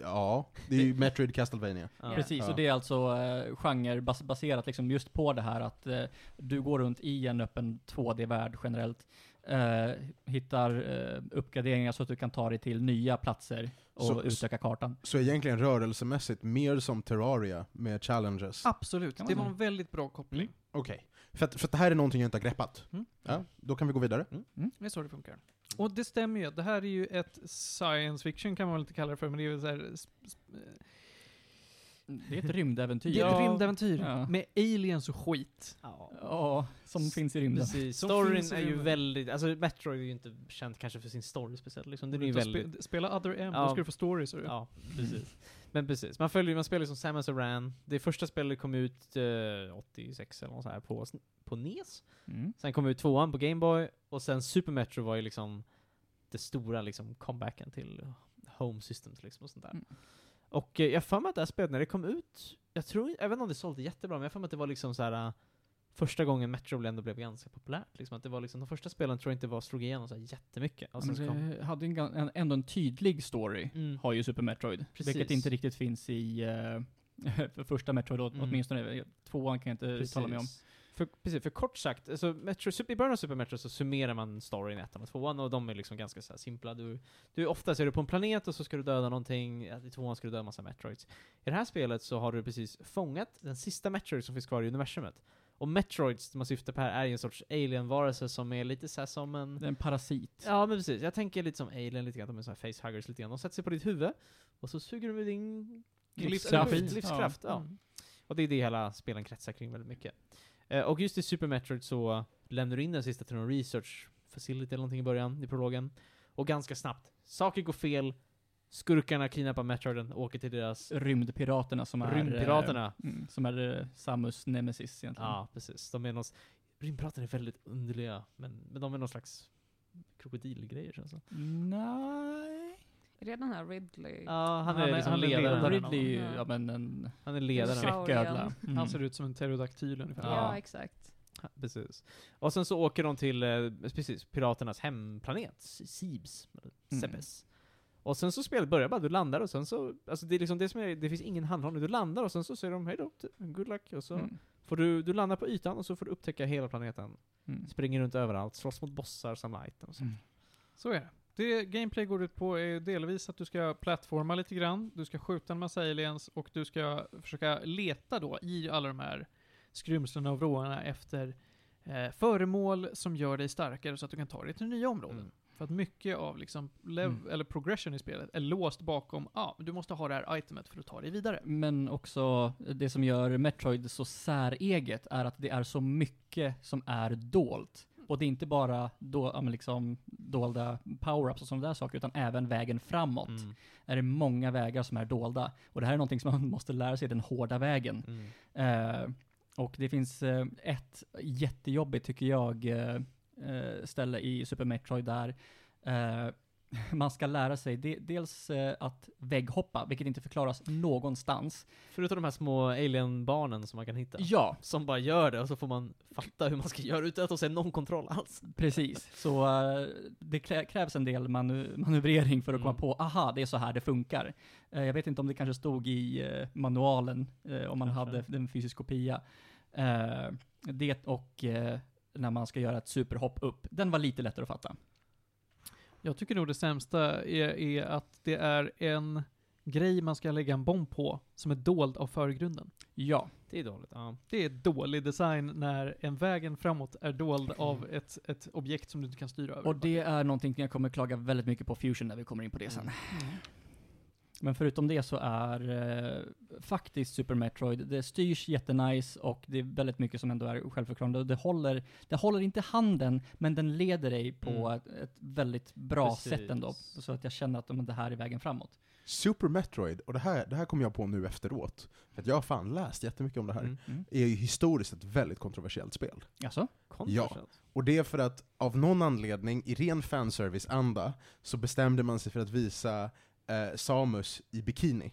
Ja, det är ju Metroid Castlevania. Ja. Precis, Ja. och det är alltså eh, genrebaserat liksom just på det här att eh, du går runt i en öppen 2D-värld generellt, eh, hittar eh, uppgraderingar så att du kan ta dig till nya platser och Så- utöka kartan. Så egentligen rörelsemässigt mer som Terraria med challenges. Absolut, det var en väldigt bra koppling. Okej. För, att, för att det här är någonting jag inte har greppat. Mm. Ja, då kan vi gå vidare. Det är så det funkar. Och det stämmer ju, det här är ju ett science fiction kan man väl inte kalla det för, men det är väl så här, sp- sp- Det är ett rymdäventyr. det är ett Ja. rymdäventyr Ja. med aliens och skit. Ja. Ja, som finns i rymden. Precis. Storyn är ju väldigt, alltså Metroid är ju inte känt kanske för sin story speciellt liksom. Den är ju väldigt... spe, spela Other M, Ja. då ska du få stories. Ja, precis. Men precis, man följer man spelar som Samus Aran. Det första spelet kom ut eh, 86 eller något så här på, på NES. Mm. Sen kom ut tvåan på Gameboy, och sen Super Metro var ju liksom det stora liksom comebacken till Home Systems liksom och sånt där. Mm. Och eh, jag har för mig att det här spelet, när det kom ut, jag tror, inte om det sålde jättebra, men jag har för mig att det var liksom så här eh, första gången Metro ändå blev ganska populärt. Liksom att det var liksom, de första spelen tror jag inte var, slog igenom så här jättemycket. Sen men så kom, det hade en, en, ändå en tydlig story, mm. har ju Super Metroid. Precis. Vilket inte riktigt finns i uh, för första Metroid, Mm. åtminstone. Tvåan kan jag inte uttala mig om. Precis. För, precis, för kort sagt, alltså Metro, super, i början av Super Metro så summerar man storyn i ettan och tvåan och de är liksom ganska så simpla. Du, du, oftast är du på en planet och så ska du döda någonting, i tvåan ska du döda en massa Metroids. I det här spelet så har du precis fångat den sista Metroid som finns kvar i universumet. Och Metroids, som man syftar på här, är ju en sorts alien-varelse som är lite så här som en... En parasit. Ja men precis, jag tänker lite som alien lite grann, de är så här facehuggers lite grann. De sätter sig på ditt huvud, och så suger de ur din Livskraft. livskraft. ja. Mm. Och det är det hela spelen kretsar kring väldigt mycket. Eh, och just i Super Metroid så lämnar du in den sista till någon research facility eller någonting i början, i prologen. Och ganska snabbt, saker går fel, skurkarna kidnappar Metroiden, åker till deras Rymdpiraterna som är... rymdpiraterna. eh, Mm, som är eh, Samus nemesis egentligen. Ja, precis. De är någon, rymdpiraterna är väldigt underliga, men, men de är någon slags krokodilgrejer känns det. Nej. Är det den här Ridley? Ja, han, Han är är- liksom han är ledaren. ledaren. Ridley är ju, Ja. ja men en Han är ledaren. Skräck. skräcködla. Mm. Han ser ut som en pterodaktyl ungefär. Ja, Ja. exakt. Ja, Precis. Och sen så åker de till, eh, precis, piraternas hemplanet, Sibs, eller Mm. Och sen så spelet börjar bara, du landar och sen så, alltså det är liksom det som är, det finns ingen handhållning, du landar och sen så säger de hej då, good luck, och så Mm. får du, du landar på ytan och så får du upptäcka hela planeten. Mm. Springer runt överallt, slåss mot bossar, samla items. Mm. Så är det. Det gameplay går ut på är delvis att du ska plattforma lite grann, du ska skjuta en massa aliens och du ska försöka leta då i alla de här skrymslena och vrårna efter eh, föremål som gör dig starkare så att du kan ta dig till nya områden. Mm. För att mycket av liksom lev- Mm. eller progression i spelet är låst bakom, ja, ah, du måste ha det här itemet för att ta dig vidare. Men också, det som gör Metroid så säreget är att det är så mycket som är dolt. Och det är inte bara då, ja, men liksom, dolda power-ups och sådana där saker, utan även vägen framåt. Mm. Är det många vägar som är dolda. Och det här är någonting som man måste lära sig den hårda vägen. Mm. Eh, och det finns eh, ett jättejobbigt, tycker jag, eh, ställe i Super Metroid där eh, man ska lära sig de, dels eh, att vägghoppa, vilket inte förklaras någonstans. Förutom de här små alien-barnen som man kan hitta. Ja, Som bara gör det och så får man fatta hur man ska göra utan att ha någon kontroll alls. precis. Så eh, det krä- krävs en del manu manövrering för att komma Mm. på, aha, det är så här det funkar. Eh, jag vet inte om det kanske stod i eh, manualen, eh, om man Kanske. hade en fysisk kopia. Eh, det och eh, när man ska göra ett superhopp upp. Den var lite lättare att fatta. Jag tycker nog det sämsta är, är att det är en grej man ska lägga en bomb på som är dold av förgrunden. Ja. Det är dåligt. Ja. Det är dålig design när en vägen framåt är dold av ett, ett objekt som du inte kan styra över. Och det är någonting jag kommer klaga väldigt mycket på Fusion när vi kommer in på det sen. Mm. Men förutom det så är eh, faktiskt Super Metroid, det styrs jättenice och det är väldigt mycket som ändå är självförklarande. Det håller, det håller inte handen, men den leder dig på Mm. ett, ett väldigt bra Precis. sätt ändå. Så att jag känner att men, det här är vägen framåt. Super Metroid, och det här, det här kom jag på nu efteråt, för att jag har fan läst jättemycket om det här, Mm. Mm. är ju historiskt ett väldigt kontroversiellt spel. Alltså? Kontroversiellt. Och det är för att av någon anledning, i ren fanservice-anda, så bestämde man sig för att visa eh, Samus i bikini.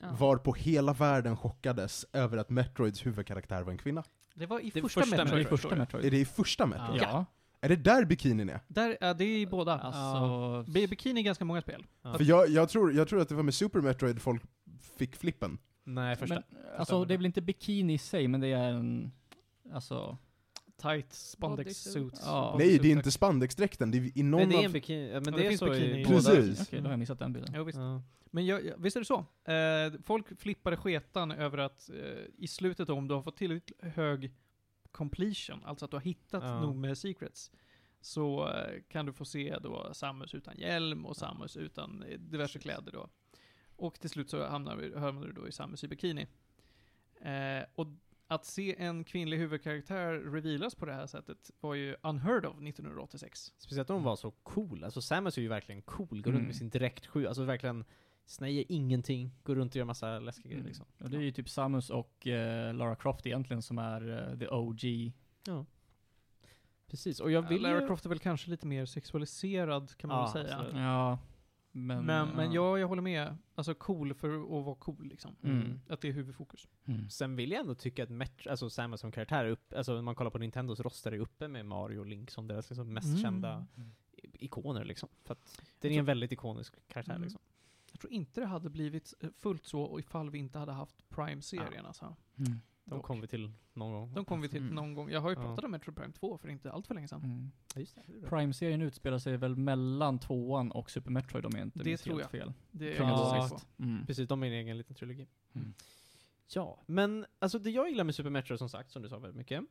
Ja. Varpå hela världen chockades över att Metroids huvudkaraktär var en kvinna. Det var i Det första, första Metroid. Det är förstår första. Metroid. Är det i första Metroid? Ja. Är det där bikinin är? Där, ja, det är i båda. Alltså... Bi- Bikini är ganska många spel. Ja. För jag, jag, tror, jag tror att det var med Super Metroid folk fick flippen. Nej, första. Men, alltså det är väl inte bikini i sig, men det är en... Alltså... Tight spandex suits. Ja. Nej, det är inte spandexdräkten, det är i någon men det är en bikini. Ja, men det, det är finns så bikini i båda. Precis. Okej, då har jag missat den bilden. Jo, visst. Ja. Men jag, jag, visst är det så? Eh, folk flippade sketan över att eh, i slutet om du har fått tillräckligt hög completion, alltså att du har hittat Ja. nog med secrets, så eh, kan du få se då Samus utan hjälm och Samus utan eh, diverse kläder då. Och till slut så hamnar, vi- hamnar du då i Samus i bikini. Eh, och att se en kvinnlig huvudkaraktär revealas på det här sättet var ju unheard of 1986. Speciellt om hon var så cool. Alltså Samus är ju verkligen cool. Går runt Mm. med sin direktsju. Alltså verkligen snäjer ingenting. Går runt och gör massa läskiga grejer Mm. liksom. Och det är ju typ Samus och eh, Lara Croft egentligen som är eh, the OG. Ja. Precis. Och jag vill Lara ju... Croft är väl kanske lite mer sexualiserad kan man Ja, väl säga. absolut. Ja. Men, Men, men, ja. jag, jag håller med. Alltså cool för att vara cool liksom. Mm. Att det är huvudfokus. Mm. Sen vill jag ändå tycka att Metro, alltså Samus som karaktär, är upp, alltså när man kollar på Nintendos roster, är uppe med Mario och Link som deras liksom mest Mm. kända i- ikoner liksom. För att det är en väldigt ikonisk karaktär Mm. liksom. Jag tror inte det hade blivit eh, fullt så ifall vi inte hade haft Prime-serien alltså. De kommer vi till någon gång. De kommer vi till Mm. någon gång. Jag har ju Ja. pratat om Metro Prime 2 för inte allt för länge sedan. Mm. Ja. Prime-serien utspelar sig väl mellan tvåan och Super Metroid om jag inte Det minns tror helt fel. Det är Ja. jag på. Mm. Precis, de är en egen liten trilogi. Mm. Ja, men alltså det jag gillar med Super Metro som sagt, som du sa väldigt mycket,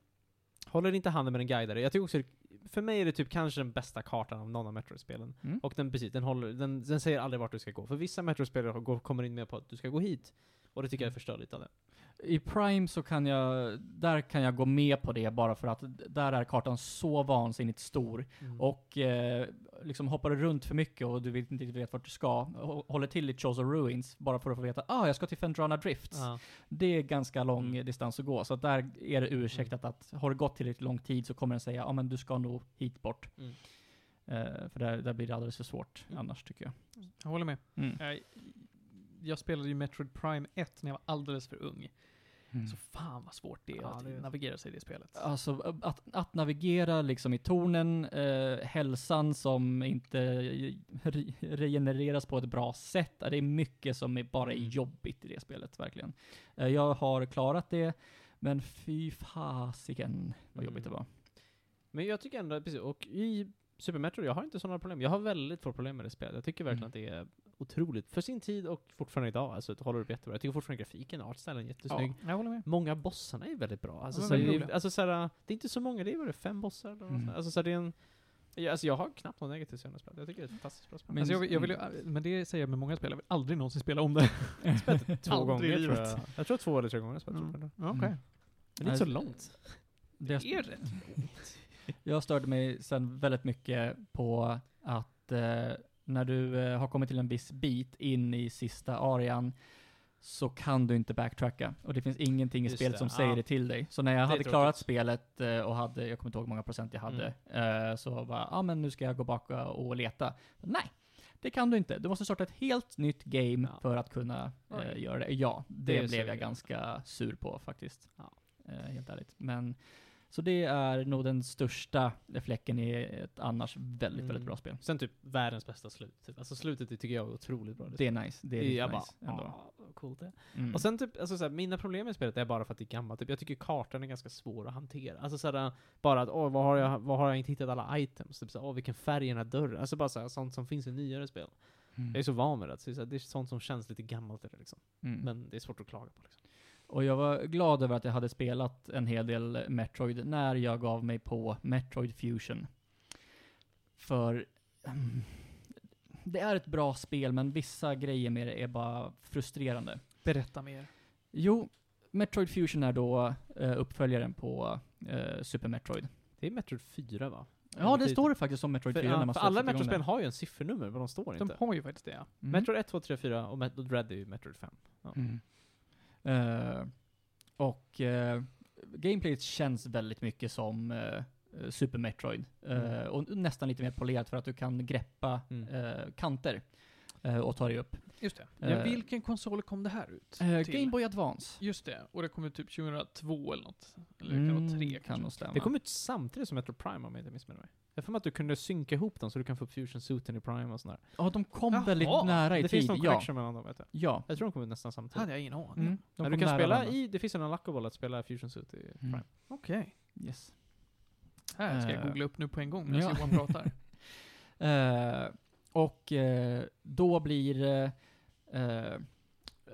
håller inte handen med den guidare. Jag tycker också, för mig är det typ kanske den bästa kartan av någon av Metro-spelen. Mm. Och den, precis, den, håller, den, den säger aldrig vart du ska gå. För vissa Metro-spel går- kommer in med på att du ska gå hit. Och det tycker jag förstör lite av det. I Prime så kan jag, där kan jag gå med på det bara för att där är kartan så vansinnigt stor. Mm. Och eh, liksom hoppar du runt för mycket och du vet inte riktigt vet vart du ska, hå- håller till i Chosen Ruins bara för att få veta ah, jag ska till Fendrana Drifts. Ja. Det är ganska lång Mm. eh, distans att gå, så att där är det ursäktat att har det gått tillräckligt lång tid så kommer den säga ja ah, men du ska nog hit bort. Mm. Eh, för där, där blir det alldeles för svårt Mm. annars tycker jag. Jag håller med. Mm. Jag, jag spelade ju Metroid Prime 1 när jag var alldeles för ung. Mm. Så fan vad svårt det är Ja, att det navigera sig i det spelet. Alltså att, att navigera liksom i tornen, eh, hälsan som inte re regenereras på ett bra sätt. Det är mycket som är bara är Mm. jobbigt i det spelet, verkligen. Eh, jag har klarat det, men fy fasiken vad jobbigt det Mm. var. Men jag tycker ändå, precis, och i Super Metroid, jag har inte sådana problem. Jag har väldigt få problem med det spelet. Jag tycker verkligen Mm. att det är otroligt, för sin tid och fortfarande idag, alltså det håller upp jättebra. Jag tycker fortfarande grafiken, artstylen är jättesnygg. Jag håller med. Många bossarna är väldigt bra. Alltså, Ja, så, det, alltså såhär, det är inte så många, det är bara fem bossar eller Mm. Alltså så det är en, ja, alltså jag har knappt något negativt till spelet. Jag tycker det är ett fantastiskt bra spel. Men- alltså jag, jag vill, ju- men det säger jag med många spel, jag vill aldrig någonsin spela om det. två aldrig gånger tror jag. Jag tror två eller tre gånger jag spelat Mm. mm. Ja, Okej. Mm. Det är inte så långt. Det Det är rätt. Jag störde mig sen väldigt mycket på att eh, när du eh, har kommit till en viss bit in i sista arean så kan du inte backtracka. Och det finns ingenting i Just spelet det, som ja. säger det till dig. Så när jag hade klarat tråkigt. spelet eh, och hade, jag kommer inte ihåg hur många procent jag hade, eh, så bara, ja ah, men nu ska jag gå baka och leta. Nej, det kan du inte. Du måste starta ett helt nytt game Ja. för att kunna Oj. göra det. Ja, det, Det blev jag ganska sur på faktiskt. Ja. Helt ärligt. Men så det är nog den största fläcken i ett annars väldigt, väldigt Mm. bra spel. Sen typ världens bästa slut. Typ. Alltså slutet tycker jag är otroligt bra. Det är nice. Det är riktigt jag bara, nice ändå. "Ah, coolt det. Mm. Och sen typ, alltså såhär, mina problem med spelet är bara för att det är gammalt. Typ, jag tycker kartan är ganska svår att hantera. Alltså såhär, bara att åh, vad har jag, vad har jag inte hittat alla items? Typ såhär, åh, vilken färg är den här dörren? Alltså bara såhär, sånt som finns i nyare spel. Mm. Jag är så van med det. Så det är, sånt som känns lite gammalt i liksom. Mm. Men det är svårt att klaga på liksom. Och jag var glad över att jag hade spelat en hel del Metroid när jag gav mig på Metroid Fusion. För mm, det är ett bra spel, men vissa grejer med det är bara frustrerande. Berätta mer. Jo, Metroid Fusion är då eh, uppföljaren på eh, Super Metroid. Det är Metroid 4 va? Ja, det står det faktiskt som Metroid För, 4 ja, när man för alla Metroid-spel har ju en siffernummer, men de står De inte. har ju faktiskt det ja. Mm. Metroid 1, 2, 3, 4 och Metroid Dread är ju Metroid 5. Ja. Mm. Eh, och uh, gameplayet känns väldigt mycket som eh, Super Metroid. Eh, Mm. Och nästan lite mer polerat för att du kan greppa Mm. eh, kanter eh, och ta dig upp. Just det. Eh, ja, vilken konsol kom det här ut? Uh? Game Boy Advance. Just det, och det kom ut typ 2002 eller något. Eller kan det vara tre Mm, kan kanske? nog stämma. Det kom ut samtidigt som Metroid Prime om jag inte missminner mig. Jag för mig att du kunde synka ihop dem så du kan få upp Fusion Suiten i Prime och sådär. Ja, de kom Jaha, väldigt nära i Det tid. finns någon ja. connection mellan dem vet jag. ja. Jag tror de kom nästan samtidigt. hade jag ingen aning. Mm, Men du kan spela varandra. i, det finns en unlockable att spela Fusion Suit i Prime. Mm. Okej. Yes. Här ska jag Eh, googla upp nu på en gång medan ja. Johan pratar. Eh, och eh, då blir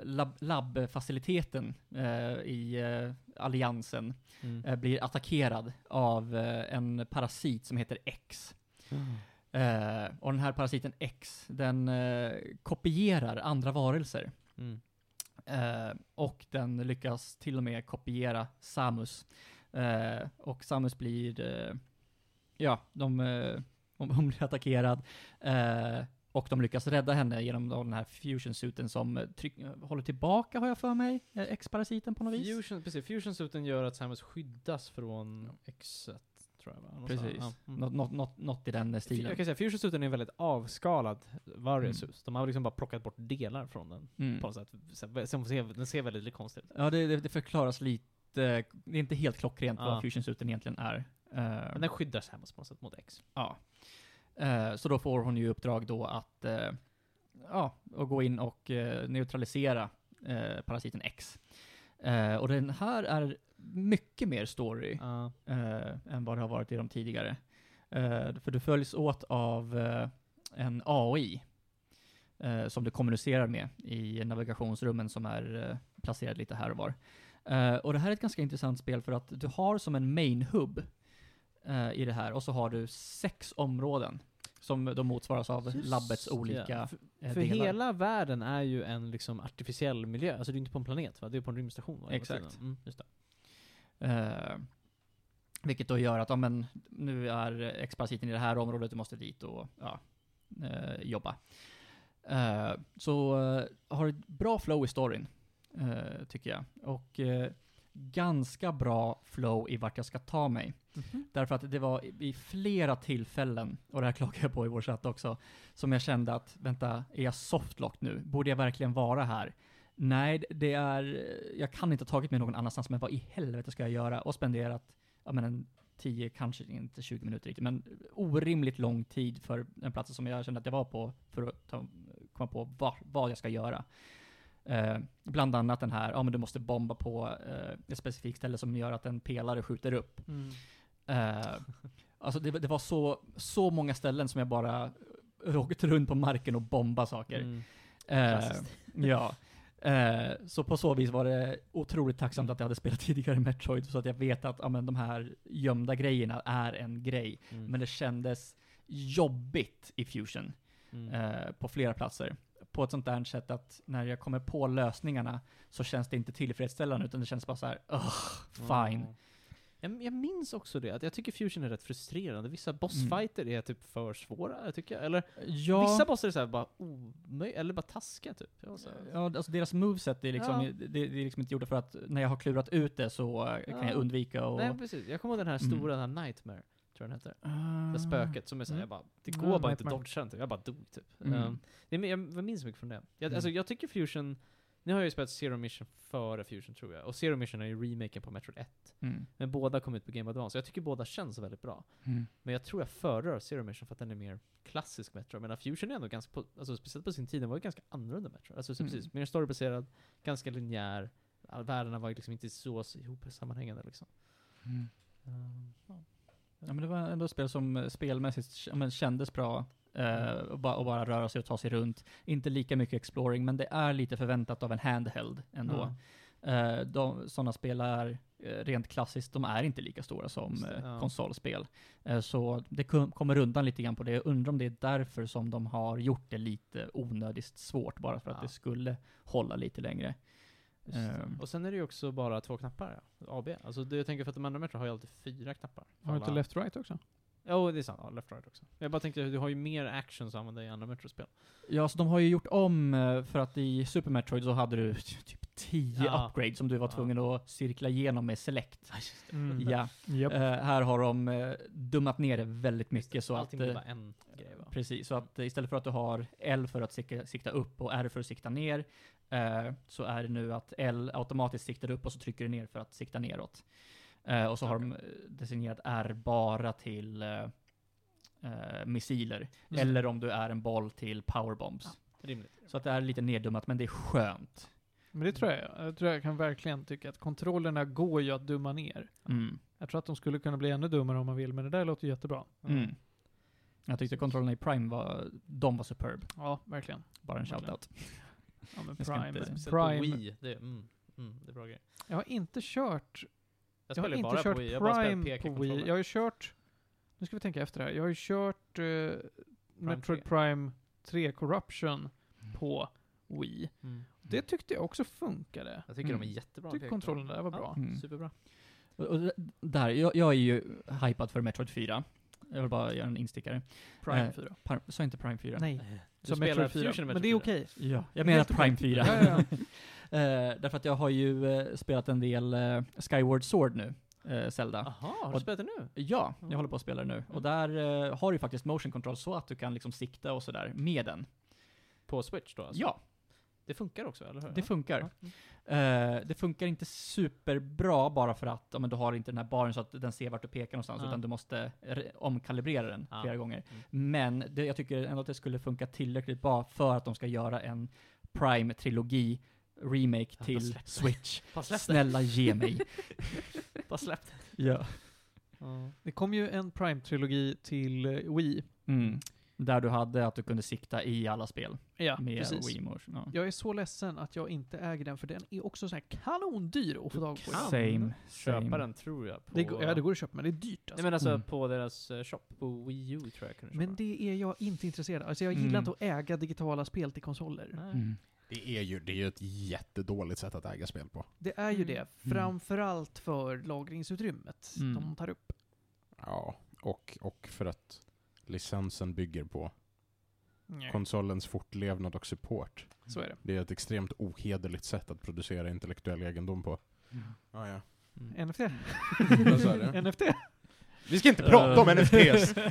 lab, labbfaciliteten eh, i alliansen Mm. eh, blir attackerad av eh, en parasit som heter X. Eh, och den här parasiten X, den eh, kopierar andra varelser. Mm. Eh, och den lyckas till och med kopiera Samus. Och Samus blir, ja, de, hon, hon blir attackerad. Och de lyckas rädda henne genom den här fusion-suiten som eh, tryck, eh, håller tillbaka, har jag för mig, eh, X-parasiten på något vis. Fusion, precis, Fusion Suiten gör att Samus skyddas från X tror jag va? Precis. Ja. Mm. Något, något, något, något i den stilen. Jag kan säga, Fusion Suiten är en väldigt avskalad Various Mm. De har liksom bara plockat bort delar från den Mm. på något sätt. Som ser, den ser väldigt konstig ut. Ja, det, det, förklaras lite, det är inte helt klockrent Ja. vad fusion-suiten egentligen är. Men den skyddar Samus på något sätt mot X. Ja. Eh, så då får hon ju uppdrag då att, eh, ja, att gå in och eh, neutralisera parasiten X. Och den här är mycket mer story eh, än vad det har varit i de tidigare. För du följs åt av en AI som du kommunicerar med i navigationsrummen som är placerade lite här och var. Och det här är ett ganska intressant spel för att du har som en main hub eh, i det här och så har du sex områden. som då motsvaras av Just labbets olika För, eh, för delar. hela världen är ju en liksom artificiell miljö, alltså det är inte på en planet va? Det är på en rymdstation va? Exakt. Mm, just det. Eh, vilket då gör att, ja men, nu är X-parasiten i det här området, du måste dit och ja, eh, jobba. Eh, så eh, har ett bra flow i storyn, eh, tycker jag. Och eh, ganska bra flow i vart jag ska ta mig. Därför att det var i- flera tillfällen, och det här klagar jag på i vår chatt också, som jag kände att, vänta, är jag softlock nu? Borde jag verkligen vara här? Nej, det är, jag kan inte ha tagit mig någon annanstans, men vad i helvete ska jag göra? Och spenderat, ja men en 10, kanske inte 20 minuter riktigt, men orimligt lång tid för en plats som jag kände att jag var på, för att ta, komma på vad, vad jag ska göra. Eh, bland annat den här, ja men du måste bomba på eh, ett specifikt ställe som gör att en pelare skjuter upp. Mm. Eh, alltså det, det var så, så många ställen som jag bara åkt runt på marken och bomba saker. Mm. Eh, ja. Eh, så på så vis var det otroligt tacksamt att jag hade spelat tidigare Metroid, så att jag vet att ja, men, de här gömda grejerna är en grej. Mm. Men det kändes jobbigt i Fusion, Mm. eh, på flera platser. På ett sånt där sätt att när jag kommer på lösningarna så känns det inte tillfredsställande, utan det känns bara så här, fine. Ja. Jag, jag minns också det, att jag tycker Fusion är rätt frustrerande. Vissa bossfighter är typ för svåra, tycker jag. Eller Ja. vissa bossar är så här bara omöjliga, eller bara taskiga typ. Ja, alltså deras moveset är liksom, Ja. det, det är liksom inte gjorda för att när jag har klurat ut det så kan Ja. jag undvika och... Nej precis, jag kommer ihåg den här Mm. stora, den här Nightmare, tror jag den heter. Ah. Det spöket som är såhär, Mm. jag bara, det Ja, går bara inte att dodga inte, jag bara dog typ. Mm. Um, det, jag, jag minns mycket från det. Jag, Mm. alltså, jag tycker Fusion, nu har jag ju spelat Zero Mission före Fusion tror jag, och Zero Mission är ju remaken på Metroid 1. Mm. Men båda kom ut på Game Boy Advance, jag tycker båda känns väldigt bra. Mm. Men jag tror jag föredrar Zero Mission för att den är mer klassisk Metro. Men Fusion är ändå ganska, på, alltså speciellt på sin tid, den var ju ganska annorlunda Metro. Alltså så Mm. precis, mer storybaserad, ganska linjär. Världarna var ju liksom inte så ihop sammanhängande liksom. Mm. Um, ja. Ja men det var ändå ett spel som eh, spelmässigt men, kändes bra. Eh, och, bara, och bara röra sig och ta sig runt. Inte lika mycket exploring, men det är lite förväntat av en handheld ändå. Eh, de, sådana spel är eh, rent klassiskt, de är inte lika stora som eh, konsolspel. Eh, så det kom, kommer undan lite grann på det. Jag undrar om det är därför som de har gjort det lite onödigt svårt, bara för att Ja. det skulle hålla lite längre. Det. Ehm. Och sen är det ju också bara två knappar, ja. AB. Alltså det, jag tänker för att de andra Metro har ju alltid fyra knappar. Har du inte Alla- left right också? Jo, det är sant. Ja, left right också. Jag bara tänkte, du har ju mer action att använda i andra Metro-spel. Ja, så de har ju gjort om, eh, för att i Super Metroid så hade du typ 10 Ja. upgrades som du var Ja. tvungen att cirkla igenom med select. Mm. Ja, Japp. eh, här har de eh, dummat ner det väldigt mycket så Allting att... eh, bara en grej va? Precis, så att istället för att du har L för att sikta, sikta upp och R för att sikta ner, eh, så är det nu att L automatiskt siktar upp och så trycker du ner för att sikta neråt. Eh, och så har de eh, designerat R bara till eh, missiler. Mm. Eller om du är en boll till powerbombs. Rimligt. Så att det är lite neddummat, men det är skönt. Men det tror jag. Jag tror jag kan verkligen tycka att kontrollerna går ju att dumma ner. Mm. Jag tror att de skulle kunna bli ännu dummare om man vill, men det där låter jättebra. Mm. Jag tyckte kontrollerna i Prime var, de var superb. Ja, verkligen. Bara en Verkligen. shoutout. Ja, men Jag Prime. inte- Speciellt Prime. på Wii. Det, är- mm, mm, det är bra grejer. Jag har inte kört, Jag jag, spelar har inte bara kört på Wii. Jag Prime på Wii. Jag har ju kört, nu ska vi tänka efter här. Jag har ju kört eh, Metroid 3. Prime 3 Corruption på Wii. Mm. Det tyckte jag också funkade. Jag tycker de Mm. är jättebra. Jag tycker kontrollen där var bra. Mm. Superbra. Och, och där, jag, jag är ju hypad för Metroid 4. Jag vill bara göra en instickare. Prime Eh, 4. Par, sa inte Prime 4? Nej, Du som spelar Metroid 4. Fusion Men det är Metroid 4. okej. Ja, jag menar. Prime 4. Ja, ja, Eh, därför att jag har ju eh, spelat en del eh, Skyward Sword nu, eh, Zelda. Jaha, har du Och- spelat det nu? Ja, jag Mm. håller på att spela det nu. Och där eh, har du faktiskt motion control så att du kan liksom sikta och sådär med den. På Switch då alltså? Ja, Det funkar också, eller hur? det funkar. Ja. Mm. Eh, det funkar inte superbra bara för att ja, men du har inte den här baren så att den ser vart du pekar någonstans, Ja. utan du måste re- omkalibrera den Ja. flera gånger. Mm. Men det, jag tycker ändå att det skulle funka tillräckligt bra för att de ska göra en Prime-trilogi remake till. Switch. Snälla ge mig. Bara släpp det. ja. Det kom ju en Prime-trilogi till eh, Wii. Mm. Där du hade att du kunde sikta i alla spel Ja, med precis. Wii Motion. Ja. Jag är så ledsen att jag inte äger den, för den är också så här kanondyr att få tag på. kan Same, Köpa same. den tror jag. På, Det, går- ja, det går att köpa, men det är dyrt Nej alltså. men alltså Mm. på deras eh, shop på Wii U tror jag kunde köpa. Men det är jag inte intresserad av. Alltså jag gillar Mm. inte att äga digitala spel till konsoler. Nej. Mm. Det är ju det är ju ett jättedåligt sätt att äga spel på. Det är ju Mm. det, framförallt för lagringsutrymmet Mm. de tar upp. Ja, och, och för att licensen bygger på Nej. konsolens fortlevnad och support. Så är det. Det är ett extremt ohederligt sätt att producera intellektuell egendom på. Ah, ja. Mm. NFT. NFT. Vi ska inte prata om NFTs!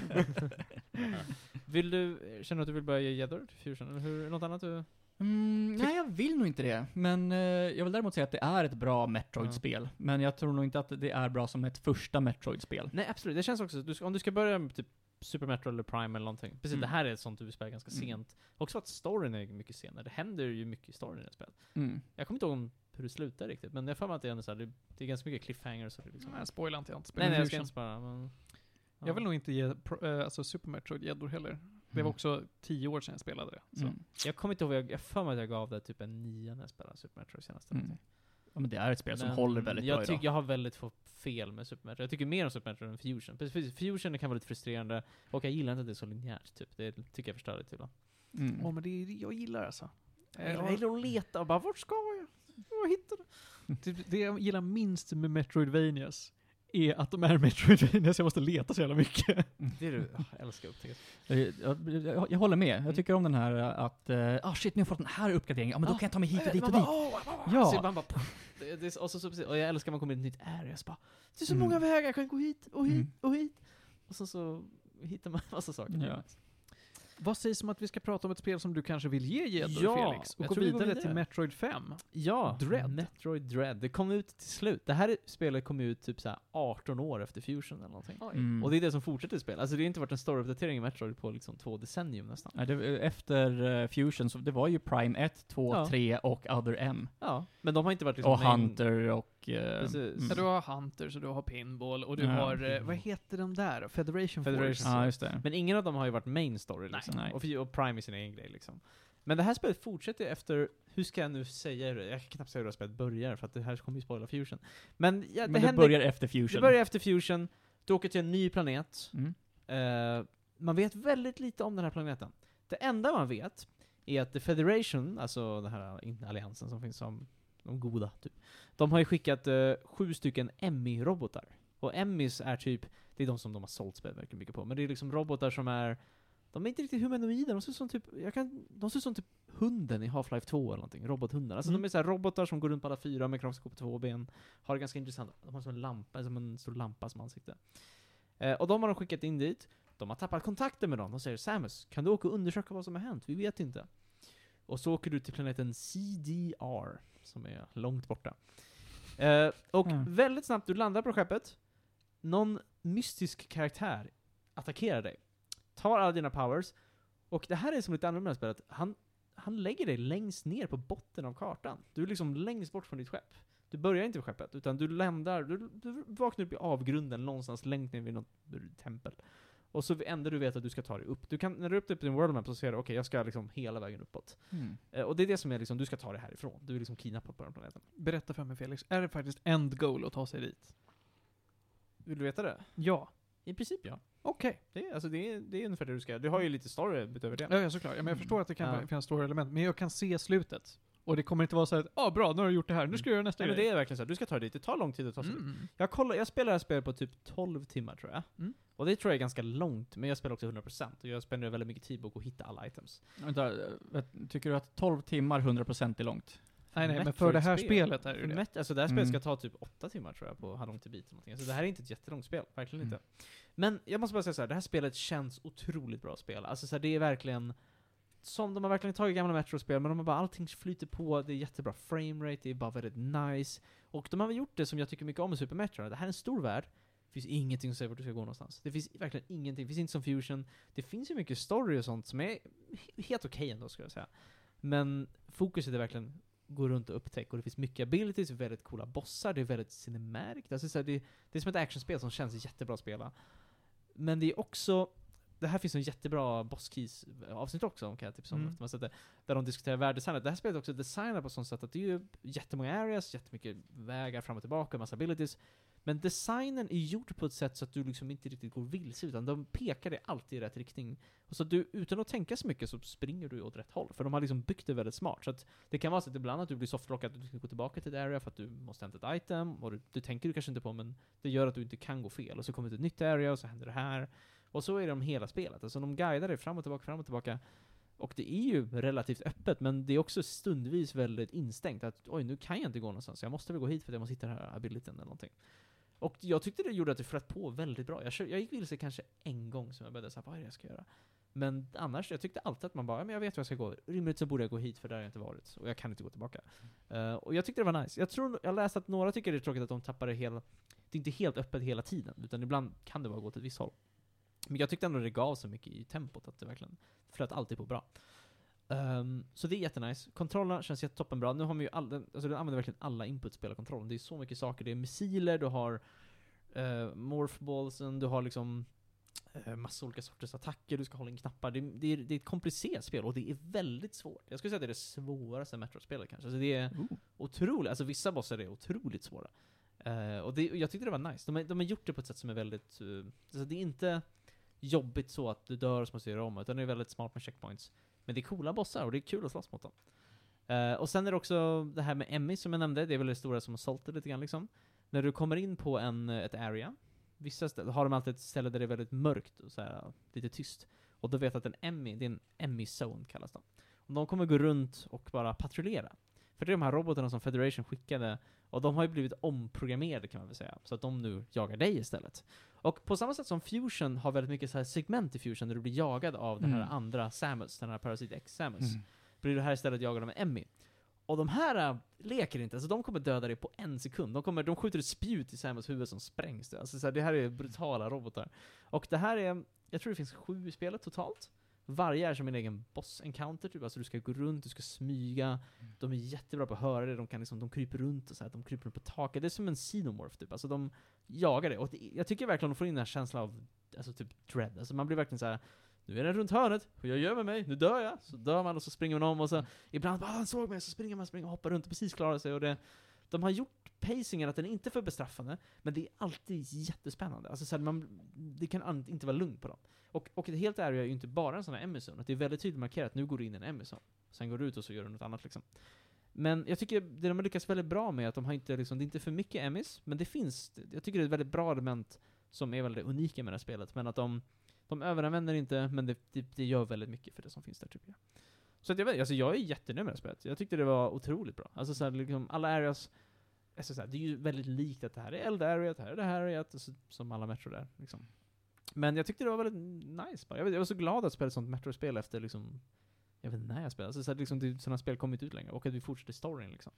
Vill du, känner du att du vill börja ge gäddor till Fusion? Eller hur, något annat du? Mm, nej, jag vill nog inte det. Men eh, jag vill däremot säga att det är ett bra Metroid-spel. Men jag tror nog inte att det är bra som ett första Metroid-spel. Nej absolut, det känns också, du ska, om du ska börja med typ Super Metroid eller Prime eller någonting. Precis, Mm. det här är ett sånt du spelar ganska Mm. sent. Också att storyn är mycket senare. Det händer ju mycket i storyn i det spelet. Mm. Jag kommer inte ihåg om hur det slutar riktigt, men jag får mig att det är, så här, det, är ganska mycket cliffhangers och det liksom. Nej, spoila inte, jag har inte Nej, nej, jag ska inte spara, men... ja. Jag vill nog inte ge eh, alltså Super Metroid gäddor heller. Det var också tio år sedan jag spelade det. Mm. Jag kommer inte ihåg, jag, jag får mig att jag gav det typ en nia när jag spelade Super Metroid senast. Mm. någonting. Ja, men det är ett spel som Men håller väldigt jag bra tycker idag. jag har väldigt få fel med Super Metroid. Jag tycker mer om Super Metroid än Fusion. Precis, Fusion kan vara lite frustrerande, och jag gillar inte att det är så linjärt, typ. Det tycker jag förstör lite ibland. Mm. Åh, men det är, jag gillar alltså. Eh, Jag gillar att leta och bara, vart ska jag? Jag hittar det. Det, det jag gillar minst med Metroidvanias är att de är Metroidvanias, jag måste leta så jävla mycket. Det är du, jag älskar upptäckt. Eh, Jag, jag, jag håller med. Jag tycker om den här eh, att, eh, ah shit, nu har jag fått den här uppgraderingen. Ja, men då Ja. kan jag ta mig hit och dit och Man dit. Ja. Så man bara, det, och, så, så, precis, och jag älskar när man kommer in i ett nytt area, så bara, det är så Mm. många vägar, jag kan gå hit och hit Mm. och hit. Och så, så hittar man massa saker. Ja. Vad sägs om att vi ska prata om ett spel som du kanske vill ge gäddor Ja, Felix? Och gå vidare, vidare. till Metroid 5. Ja, Dread. Metroid Dread. Det kom ut till slut. Det här är- spelet kom ut typ så här 18 år efter Fusion eller någonting. Mm. Och det är det som fortsätter spela. Alltså det har inte varit en story-uppdatering i Metroid på liksom två decennium nästan. Nej, det, efter eh, Fusion, så det var ju Prime 1, 2, Ja. 3 och Other M. Ja, men de har inte varit liksom och main- Hunter och... eh, Precis. Ja, du har Hunters och du har Pinball och du Ja. har, eh, vad heter de där? Federation, Federation. Force. Ja, just det. Men ingen av dem har ju varit main story liksom. Nej. Och, och Prime är sin egen grej liksom. Men det här spelet fortsätter efter, hur ska jag nu säga det? Jag kan knappt säga hur det här spelet börjar, för att det här kommer ju spoila Fusion. Men, ja, det, Men det händer, börjar efter Fusion. det börjar efter Fusion, du åker till en ny planet, Mm. Eh, man vet väldigt lite om den här planeten. Det enda man vet är att The Federation, alltså den här in- alliansen som finns som de goda, typ. De har ju skickat eh, sju stycken Emmy-robotar. Och Emmys är typ, det är de som de har sålt verkligen mycket på, men det är liksom robotar som är de är inte riktigt humanoida, de ser ut som typ, jag kan, de ser ut som typ hunden i Half-Life 2 eller någonting, robothundar. Alltså Mm. de är så här robotar som går runt på alla fyra med kroppsskåp på två ben. Har det ganska intressant, de har som en lampa, som en stor lampa som ansikte. Eh, och de har de skickat in dit, de har tappat kontakten med dem, de säger Samus, kan du åka och undersöka vad som har hänt? Vi vet inte. Och så åker du till planeten CDR, som är långt borta. Eh, och Mm. väldigt snabbt, du landar på skeppet, någon mystisk karaktär attackerar dig, tar alla dina powers, och det här är som lite annorlunda med spelet, han, han lägger dig längst ner på botten av kartan. Du är liksom längst bort från ditt skepp. Du börjar inte vid skeppet, utan du landar, du, du vaknar upp i avgrunden någonstans längst ner vid något tempel. Och så enda du vet att du ska ta dig upp. Du kan, när du är uppe på din world map så ser du, okej jag ska liksom hela vägen uppåt. Mm. Eh, och det är det som är liksom, du ska ta dig härifrån. Du är liksom kidnappad på den planeten. Berätta för mig Felix, är det faktiskt end goal att ta sig dit? Vill du veta det? Ja. I princip ja. Okej. Det är, alltså, det är, det är ungefär det du ska Du har ju lite story utöver det. Ja, ja, såklart. Ja, men jag förstår att det kan Ja. finnas stora element, men jag kan se slutet. Och det kommer inte vara så att, ah, bra, nu har du gjort det här, nu ska jag göra nästa Nej, men grej. det är verkligen så här, du ska ta dig dit. Det tar lång tid att ta sig dit. Mm. Jag, kollar, jag spelar det här spelet på typ 12 timmar tror jag. Mm. Och det tror jag är ganska långt, men jag spelar också 100% och jag spenderar väldigt mycket tid på att gå och hitta alla items. Vänta, tycker du att 12 timmar 100% är långt? Nej, nej, men för det här Metroid-spel. spelet är det ju det. Alltså det här spelet Mm. ska ta typ 8 timmar tror jag på long to beat eller någonting. Alltså det här är inte ett jättelångt spel, verkligen Mm. inte. Men jag måste bara säga så här, det här spelet känns otroligt bra att spela. Alltså så här, det är verkligen som de har verkligen tagit gamla Metro-spel, men de har bara allting flyter på, det är jättebra framerate, det är bara väldigt nice. Och de har väl gjort det som jag tycker mycket om med Super Metro, det här är en stor värld, finns ingenting som säger vart du ska gå någonstans. Det finns verkligen ingenting, det finns inte som Fusion. Det finns ju mycket story och sånt som är he- helt okej ändå, skulle jag säga. Men fokuset är verkligen gå runt och upptäcka, och det finns mycket abilities, väldigt coola bossar, det är väldigt cinematic. Alltså, så här, det, det är som ett actionspel som känns jättebra att spela. Men det är också, det här finns en jättebra Boss avsnitt också, kan jag tipsa om. Mm. man det, där de diskuterar världsdesignet. Det här spelet är också designat på sånt sätt att det är ju jättemånga areas, jättemycket vägar fram och tillbaka, massa abilities. Men designen är gjord på ett sätt så att du liksom inte riktigt går vilse, utan de pekar dig alltid i rätt riktning. Och så att du, utan att tänka så mycket, så springer du åt rätt håll. För de har liksom byggt det väldigt smart. Så att det kan vara så att ibland att du blir softlockad, att du ska gå tillbaka till ett area för att du måste hämta ett item, och du, du tänker du kanske inte på, men det gör att du inte kan gå fel. Och så kommer det ett nytt area, och så händer det här. Och så är det om hela spelet. Alltså de guidar dig fram och tillbaka, fram och tillbaka. Och det är ju relativt öppet, men det är också stundvis väldigt instängt. Att oj, nu kan jag inte gå någonstans. Jag måste väl gå hit för att jag måste hitta den här abilityn eller någonting. Och jag tyckte det gjorde att det flöt på väldigt bra. Jag, kör, jag gick vilse kanske en gång som jag började säga vad är det jag ska göra? Men annars, jag tyckte alltid att man bara, ja, men jag vet hur jag ska gå. Rimligt så borde jag gå hit för där har jag inte varit. Och jag kan inte gå tillbaka. Uh, och jag tyckte det var nice. Jag tror, jag läste att några tycker det är tråkigt att de tappar det hela, det är inte helt öppet hela tiden, utan ibland kan det bara gå till ett visst håll. Men jag tyckte ändå det gav så mycket i tempot att det verkligen flöt alltid på bra. Ehm, så det är jättenice. Kontrollerna känns jättetoppenbra. Nu har man ju all, den, alltså den använder verkligen alla input kontrollen. Det är så mycket saker. Det är missiler, du har uh, morphballsen, du har liksom uh, massa olika sorters attacker, du ska hålla in knappar. Det, det, är, det är ett komplicerat spel och det är väldigt svårt. Jag skulle säga att det är det svåraste Metro-spelet kanske. Alltså det är Ooh. otroligt, alltså vissa bossar är otroligt svåra. Eh, och det, jag tyckte det var nice. De, har- de har gjort det på ett sätt som är väldigt, uh, alltså det är inte jobbigt så att du dör och måste göra om, utan det är väldigt smart med checkpoints. Men det är coola bossar och det är kul att slåss mot dem. Uh, och sen är det också det här med Emmy som jag nämnde, det är väl det stora som har sålt det lite grann liksom. När du kommer in på en, ett area, vissa ställen har de alltid ett ställe där det är väldigt mörkt och så här, lite tyst. Och då vet att en Emmy, det är en Emmy-zone kallas de. Och de kommer gå runt och bara patrullera. För det är de här robotarna som Federation skickade, och de har ju blivit omprogrammerade kan man väl säga. Så att de nu jagar dig istället. Och på samma sätt som Fusion har väldigt mycket så här segment i Fusion där du blir jagad av den här Mm. andra Samus, den här Parasite X Samus Mm. blir du här istället jagad av en Emmy. Och de här äh, leker inte, alltså de kommer döda dig på en sekund. De, kommer, de skjuter ett spjut i Samus huvud som sprängs det. Alltså så här, det här är brutala robotar. Och det här är, jag tror det finns sju i spelet totalt. Varje är som en egen boss-encounter, typ. Alltså du ska gå runt, du ska smyga. De är jättebra på att höra det, de kan liksom, de kryper runt och så här, de kryper runt på taket. Det är som en xenomorph typ. Alltså de jagar det. Och det, jag tycker verkligen de får in den här känslan av, alltså typ dread. Alltså man blir verkligen så här. nu är den runt hörnet, och jag gömmer mig, nu dör jag. Så dör man och så springer man om och så ibland bara, ah, han såg mig, så springer man, springer och hoppar runt och precis klarar sig. Och det, de har gjort pacingen att den är inte är för bestraffande, men det är alltid jättespännande. Alltså så här, man, det kan inte vara lugnt på dem. Och, och det helt ärliga är ju inte bara en sån här Emerson, att det är väldigt tydligt markerat att nu går du in i en Emerson. Sen går du ut och så gör du något annat liksom. Men jag tycker det de har lyckats väldigt bra med är att de har inte liksom, det är inte för mycket Emmys, men det finns, jag tycker det är ett väldigt bra element som är väldigt unika med det här spelet, men att de, de överanvänder inte, men det, det, det gör väldigt mycket för det som finns där tycker jag. Så att jag vet, alltså jag är jättenöjd med det spelet. Jag tyckte det var otroligt bra. Alltså så här, liksom, alla areas, alltså så här, det är ju väldigt likt att det här är eld area, det här är det här area, alltså, som alla Metro där liksom. Men jag tyckte det var väldigt nice bara. Jag, vet, jag var så glad att spela ett sånt Metro-spel efter liksom, jag vet inte när jag spelade. Alltså, så här, liksom, det, sådana spel kommer inte ut längre, och att vi fortsätter storyn liksom.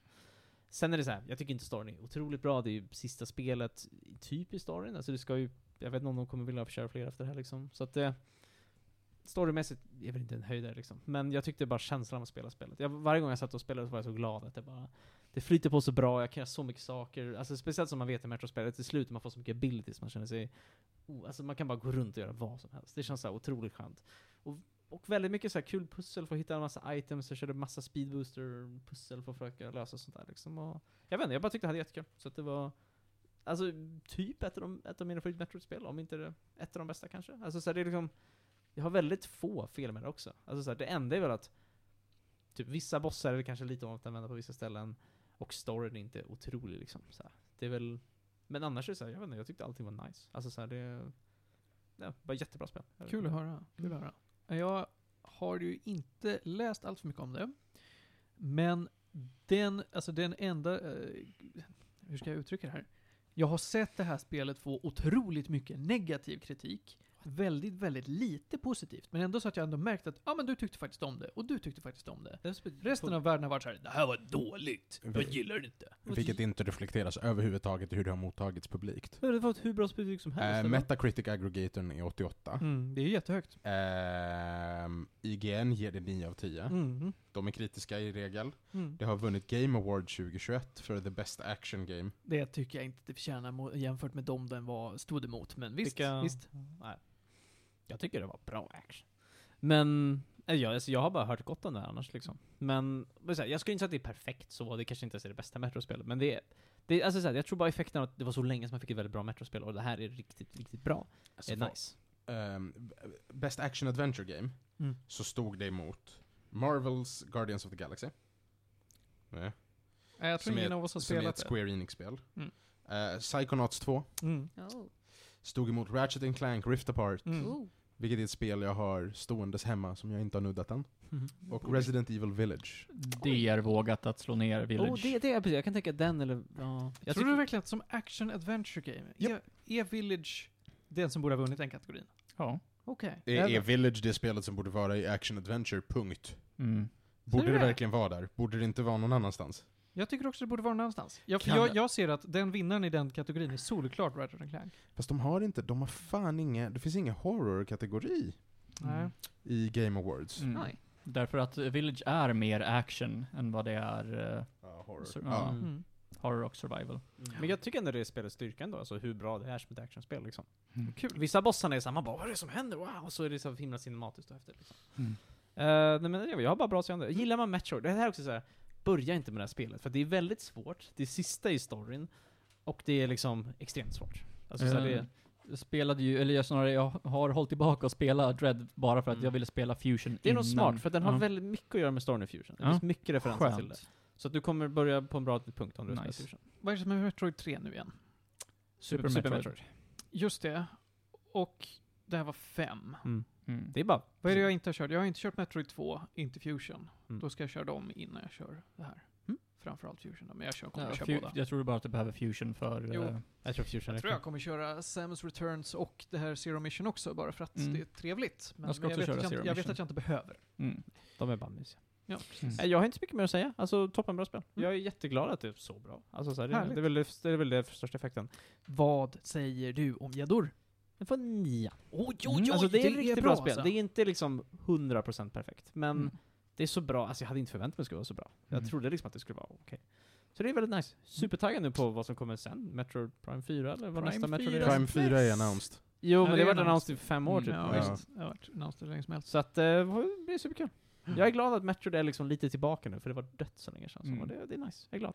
Sen är det så här, jag tycker inte storyn är otroligt bra, det är ju sista spelet typ i storyn, alltså det ska ju, jag vet inte om de kommer vilja köra fler efter det här liksom. Så att det, storymässigt är väl inte en höjdare liksom. Men jag tyckte bara känslan av att spela spelet. Jag, varje gång jag satt och spelade så var jag så glad att det bara, det flyter på så bra, jag kan göra så mycket saker. Alltså speciellt som man vet i Metro-spelet, till slut man får så mycket abilities, man känner sig, oh, alltså man kan bara gå runt och göra vad som helst. Det känns så här otroligt skönt. Och, och väldigt mycket så här kul pussel för att hitta en massa items, jag körde massa speedbooster pussel för att försöka lösa sånt där liksom. Och, jag vet inte, jag bara tyckte det hade jättekul. Så att det var, alltså typ ett av, de, ett av mina favorit Metro-spel, om inte det, ett av de bästa kanske. Alltså så här, det är liksom, jag har väldigt få det också. Alltså så här, det enda är väl att typ vissa bossar är kanske lite att använda på vissa ställen, och storyn är inte otrolig liksom. Så här. Det är väl, men annars är det så här, jag vet inte, jag tyckte allting var nice. Alltså så här, det, ja, bara jättebra spel. Kul att höra. Kul att höra. Jag har ju inte läst allt för mycket om det. Men den, alltså den enda, eh, hur ska jag uttrycka det här? Jag har sett det här spelet få otroligt mycket negativ kritik. Väldigt, väldigt lite positivt. Men ändå så att jag ändå märkt att, ja men du tyckte faktiskt om det, och du tyckte faktiskt om det. Resten av världen har varit så här, det här var dåligt, jag gillar det inte. Vilket inte reflekteras överhuvudtaget i hur det har mottagits publikt. Det har fått hur bra betyg som helst. Eh? Metacritic aggregatorn är 88. Mm, det är jättehögt. Ehm, IGN ger det 9 av 10. Mm, De är kritiska i regel. mm. Det har vunnit Game Award 2021 för the best action game. Det tycker jag inte det förtjänar jämfört med dem den var, stod emot. Men visst, Vilka- visst. Nej. Jag tycker det var bra action. Men, eh, jag, alltså, jag har bara hört gott om det annars liksom. Men, här, jag skulle inte säga att det är perfekt så, det kanske inte ens är det bästa Metro-spelet, men det är, det, är- alltså, så här, jag tror bara effekten av att det var så länge som man fick ett väldigt bra Metro-spel, och det här är riktigt, riktigt bra. Alltså, är nice. ehm, b- Best Action Adventure Game, Mm. så stod det mot Marvels Guardians of the Galaxy. Nej. Jag tror Som är ingen ett- av oss har Som är spelat ett det. Square Enix-spel. Mm. Eh, Psychonauts 2 Mm. Oh. Stod emot Ratchet and Clank Rift Apart, Mm. Oh. vilket är ett spel jag har ståendes hemma som jag inte har nuddat än. Och Resident Evil Village. Det är vågat att slå ner Village. Oh, det, det är precis, jag kan tänka den eller, ja. Jag tror du verkligen att som action adventure game, Japp. är, är Village den som borde ha vunnit den kategorin? Ja. Okej. Är, är Village det spelet som borde vara i Action Adventure, punkt? Mm. Borde det? verkligen vara där? Borde det inte vara någon annanstans? Jag tycker också det borde vara någon annanstans. Jag, för Kan- jag, jag ser att den vinnaren i den kategorin är solklart Ratchet and Clank. Fast de har inte, de har fan inga, det finns ingen horror-kategori Nej. i Game Awards. Mm. Nej. Därför att Village är mer action än vad det är eh, Ja, horror. Så- ja. ja. Mm. horror och survival. Men jag tycker ändå det är spelets styrka ändå, alltså hur bra det är som ett actionspel liksom. Mm. Kul. Vissa bossarna är samma, bara vad är det som händer? Wow! Och så är det så himla cinematiskt och häftigt liksom. Mm. Eh, nej men jag, jag har bara bra seende. Gillar man Metroid, det här är också så här. Börja inte med det här spelet, för det är väldigt svårt. Det är sista i storyn, och det är liksom extremt svårt. Alltså, så här, det, Jag spelade ju, eller jag snarare, jag har hållit tillbaka och spela Dread bara för att Mm. jag ville spela Fusion det är nog innan. smart, för den har Ja. väldigt mycket att göra med storyn i Fusion. Det finns mycket referenser till det. Skönt. Så att du kommer börja på en bra punkt om du Nice. spelar Fusion. Vad är det som är Metroid 3 nu igen? Super, Super Metroid. Metroid. Just det. Och det här var fem. Mm. Det är bara... Vad är det jag inte har kört? Jag har inte kört Metroid 2, inte Fusion. Mm. Då ska jag köra dem innan jag kör det här. Mm. Framförallt Fusion då, men jag kör, kommer Ja, köra Fu- båda. jag tror bara att du behöver Fusion för... Jo. eh, Jag tror Fusion Jag tror jag kommer köra Samus Returns och det här Zero Mission också, bara för att Mm. det är trevligt. Men, Jag ska men jag, vet köra att jag, Zero inte- jag vet att jag inte behöver. mm. De är bara mysiga. Ja, Mm. Nej, Jag har inte så mycket mer att säga. Alltså toppenbra spel. Mm. Jag är jätteglad att det är så bra. Alltså, så här, det, är väl det, det är väl det största effekten. Vad säger du om gäddor? Den får en nia. Oj, Mm, alltså det är ett riktigt bra, spel. alltså. Det är inte liksom 100% perfekt, men Mm. det är så bra. Alltså jag hade inte förväntat mig att det skulle vara så bra. Jag Mm. trodde liksom att det skulle vara okej. Så det är väldigt nice. Supertaggad nu på vad som kommer sen. Metro Prime 4 eller vad Prime nästa Metro 4. är. Prime 4 är announced. Jo, men Ja, det det har är varit annonsed i fem år Mm, typ. ja, Ja. visst. Det har varit annonsed hur länge som helst. Så att eh, det blir superkul. Jag är glad att Metro är liksom lite tillbaka nu, för det var dött så länge sedan. Mm. Så det, det är nice. Jag är glad.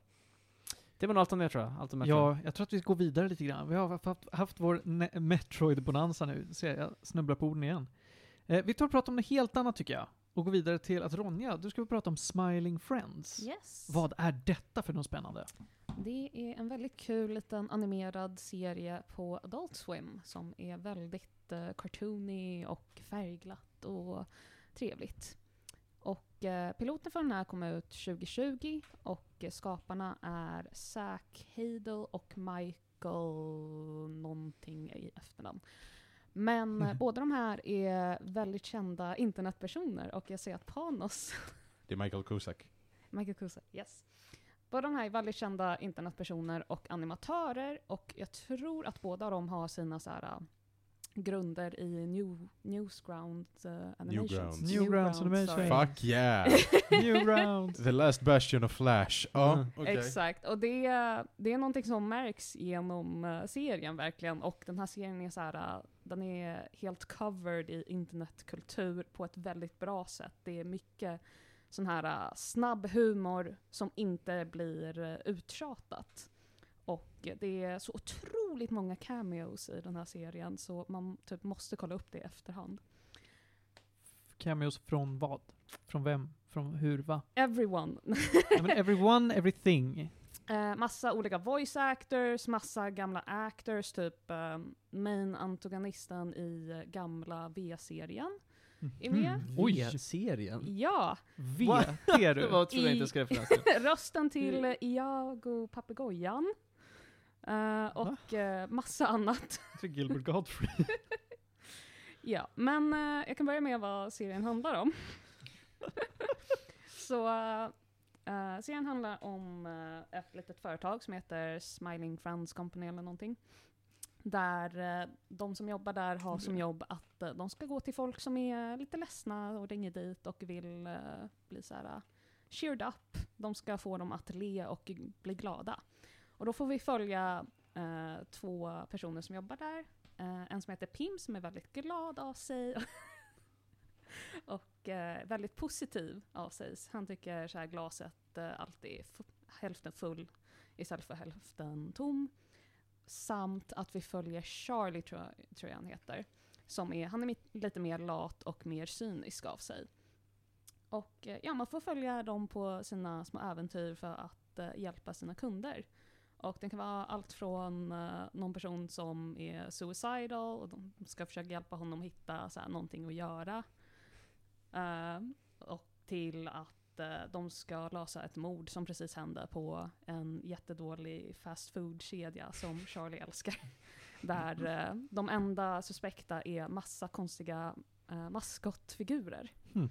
Det var nog allt om det tror jag. Allt om Metro. Ja, jag tror att vi går vidare lite grann. Vi har haft, haft vår Metroid-bonanza nu. Ser jag snubblar på orden igen. Eh, vi tar och pratar om något helt annat tycker jag. Och går vidare till att Ronja, du ska prata om Smiling Friends. Yes. Vad är detta för något spännande? Det är en väldigt kul liten animerad serie på Adult Swim som är väldigt eh, cartoony och färgglatt och trevligt. Eh, piloten för den här kom ut 2020 och skaparna är Zack Hadel och Michael någonting i efternamn. Men eh, båda de här är väldigt kända internetpersoner och jag ser att Panos Det är Michael Cusack. Michael Cusa, yes. Båda de här är väldigt kända internetpersoner och animatörer och jag tror att båda de har sina så här, grunder i New, Newsground uh, Animations. Newgrounds. Newgrounds Animation. sorry. Fuck yeah! Newgrounds. The last bastion of Flash. Ja, Mm. okej. Exakt, och det, det är någonting som märks genom eh, serien verkligen. Och den här serien är så här, eh, den är helt covered i internetkultur på ett väldigt bra sätt. Det är mycket sån här snabb humor som inte blir uh, uttjatat. Och det är så otroligt många cameos i den här serien så man typ måste kolla upp det i efterhand. Cameos från vad? Från vem? Från hur, va? Everyone. Ja, men everyone, everything. Eh, massa olika voice actors, massa gamla actors, typ eh, main antagonisten i gamla V-serien. Är med? Mhm. Oj! serien. Ja, V, det är Det du. var tror jag I- inte skrev till. rösten till eh, Iago Papegojan. Eh, och eh, massa annat. Gilbert Godfrey. Ja, men eh, jag kan börja med vad serien handlar om. Så serien handlar om ett litet företag som heter Smiling Friends Company eller någonting. Där de som jobbar där har som jobb att de ska gå till folk som är lite ledsna och ringer dit och vill bli så här eh, cheered up. De ska få dem att le och bli glada. Och då får vi följa eh, två personer som jobbar där. Eh, en som heter Pim som är väldigt glad av sig. och eh, väldigt positiv av sig. Han tycker så här glaset eh, alltid är hälften full istället för hälften tom. Samt att vi följer Charlie, tror jag, tror jag han heter. Som är, han är lite mer lat och mer cynisk av sig. Och eh, ja, man får följa dem på sina små äventyr för att eh, hjälpa sina kunder. Och det kan vara allt från uh, någon person som är suicidal och de ska försöka hjälpa honom hitta så här, någonting att göra. Uh, och till att uh, de ska lösa ett mord som precis hände på en jättedålig fast food-kedja som Charlie älskar. Där eh, de enda suspekta är massa konstiga eh, maskotfigurer. Hmm.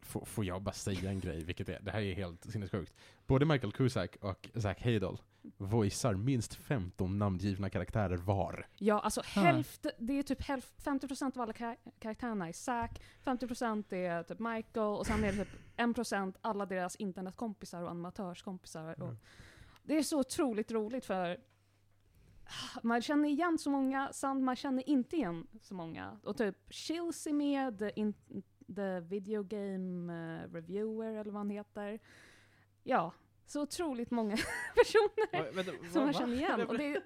Får, får jag bara säga en grej, vilket är, det här är helt sinnessjukt. Både Michael Cusack och Zach Hadel voicear minst 15 namngivna karaktärer var. Ja, alltså hälft, det är typ hälft, 50% av alla kar- karaktärerna är Zack, 50% är typ Michael och sen är det typ 1% alla deras internetkompisar och animatörskompisar. Och Mm. det är så otroligt roligt för man känner igen så många, samt man känner inte igen så många. Och typ Chills är med, the, in, the video game eh, reviewer eller vad han heter. Ja, så otroligt många personer Va- vänta, som man känner igen. Och det, är,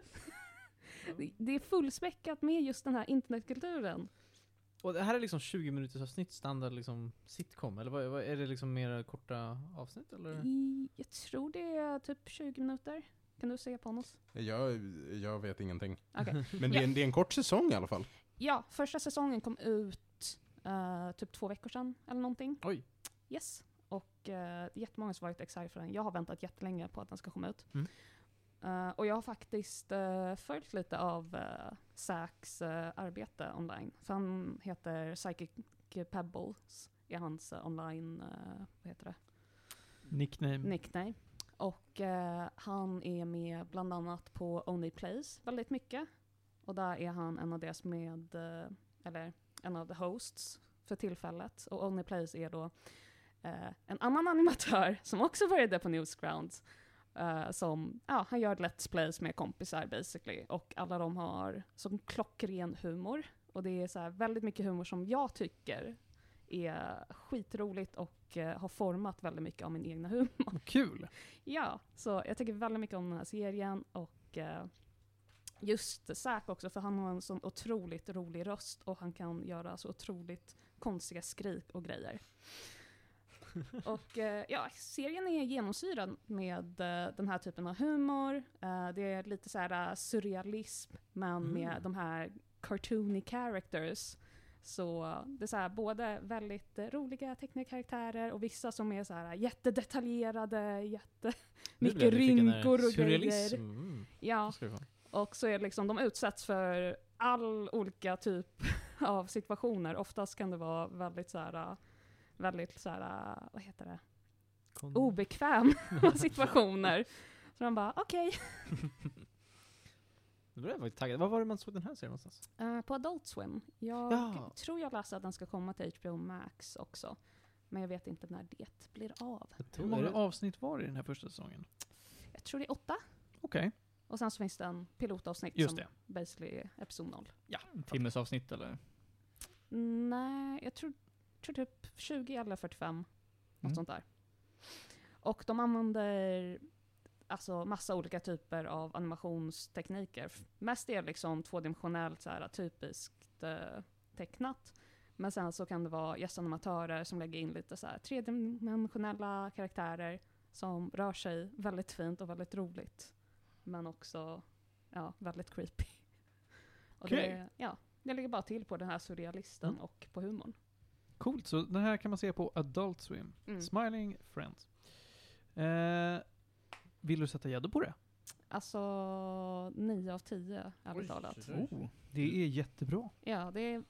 det är fullspäckat med just den här internetkulturen. Och det här är liksom 20 minuters avsnitt, standard liksom sitcom? Eller vad, vad, är det liksom mer korta avsnitt eller? I, jag tror det är typ 20 minuter. Kan du säga Panos? Jag, jag vet ingenting. Okej. Men det är, en, det är en kort säsong i alla fall. Ja, första säsongen kom ut eh, typ två veckor sedan eller någonting. Oj. Yes. Och det är jättemånga som varit excited för den. Jag har väntat jättelänge på att den ska komma ut. Mm. Eh, och jag har faktiskt uh, följt lite av uh, Zacks eh, arbete online. För han heter Psychic Pebbles, är hans eh, online, eh, vad heter det? Nickname. nickname. Och eh, han är med bland annat på Only Plays väldigt mycket. Och där är han en av deras med, eh, eller en av the hosts för tillfället. Och Only Plays är då eh, en annan animatör som också började på Newsgrounds. Eh, som, ja, han gör Let's Plays med kompisar basically. Och alla de har som klockren humor. Och det är så väldigt mycket humor som jag tycker är skitroligt och eh, har format väldigt mycket av min egna humor. Kul! Ja, så jag tycker väldigt mycket om den här serien och just Zack också, för han har en sån otroligt rolig röst och han kan göra så otroligt konstiga skrik och grejer. och eh, ja, serien är genomsyrad med eh, den här typen av humor. Eh, det är lite så här surrealism, men med Mm. de här cartoony characters. Så det är så här, både väldigt roliga tecknade karaktärer och vissa som är så här jättedetaljerade, jätte Nu blev mycket jag nyfiken där. rynkor och grejer. Mm. Ja, och så är det liksom, de utsätts för all olika typ av situationer. Oftast kan det vara väldigt så här, väldigt så här, äh, vad heter det, Kon- obekväma situationer. Så de bara, okej. Nu blev jag faktiskt taggad. Var var det man såg den här serien någonstans? Eh, på Adult Swim. Jag Ja. tror jag läste att den ska komma till HBO Max också. Men jag vet inte när det blir av. Hur många det. avsnitt var det i den här första säsongen? Jag tror det är åtta. Okej, Och sen så finns det en pilotavsnitt just som det. basically är episod noll. Timmes avsnitt eller? Nej, jag tror typ 20 eller 45. Något Mm. sånt där. Och de använder alltså massa olika typer av animationstekniker. Mest är det liksom tvådimensionellt så här, typiskt eh, tecknat. Men sen så kan det vara gästanimatörer som lägger in lite så här tredimensionella karaktärer som rör sig väldigt fint och väldigt roligt. Men också ja, väldigt creepy. Och Okej. det, ja, det ligger bara till på den här surrealisten Mm. och på humorn. Coolt, så den här kan man se på Adult Swim. Mm. Smiling Friends. Eh, vill du sätta gäddo på det? Alltså, nio av tio, ärligt talat. Oh, det är jättebra. Ja, det är